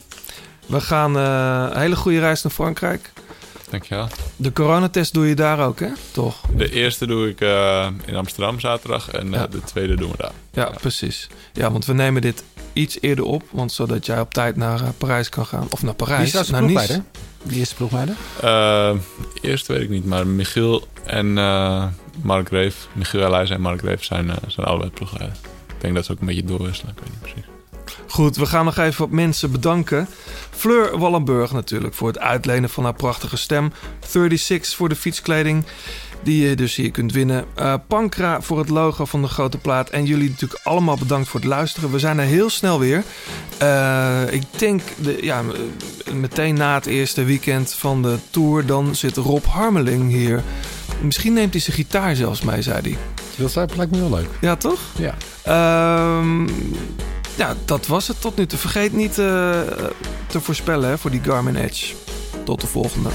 we gaan eh, een hele goede reis naar Frankrijk. Dankjewel. De coronatest doe je daar ook, hè? Toch? De eerste doe ik eh, in Amsterdam zaterdag en eh, de tweede doen we daar. Ja, precies. Ja, want we nemen dit iets eerder op. Want zodat jij op tijd naar eh, Parijs kan gaan. Of naar Wie Parijs. is trouwens de naar Nice. De eerste ploegleider? Eh, eerst weet ik niet, maar Michiel en eh, Mark Reef, Michiel Elijzen en Mark Reef zijn, zijn allebei ploegleider. Ik denk dat ze ook een beetje doorwisselen, ik weet niet precies. Goed, we gaan nog even wat mensen bedanken. Fleur Wallenburg natuurlijk voor het uitlenen van haar prachtige stem. 36 voor de fietskleding, die je dus hier kunt winnen. Eh, Pankra voor het logo van de grote plaat. En jullie natuurlijk allemaal bedankt voor het luisteren. We zijn er heel snel weer. Eh, ik denk, de, ja, meteen na het eerste weekend van de tour... dan zit Rob Harmeling hier. Misschien neemt hij zijn gitaar zelfs mee, zei hij. Dat lijkt me wel leuk. Ja, toch? Ja. Ehm, ja, dat was het tot nu toe. Vergeet niet eh, te voorspellen hè, voor die Garmin Edge. Tot de volgende.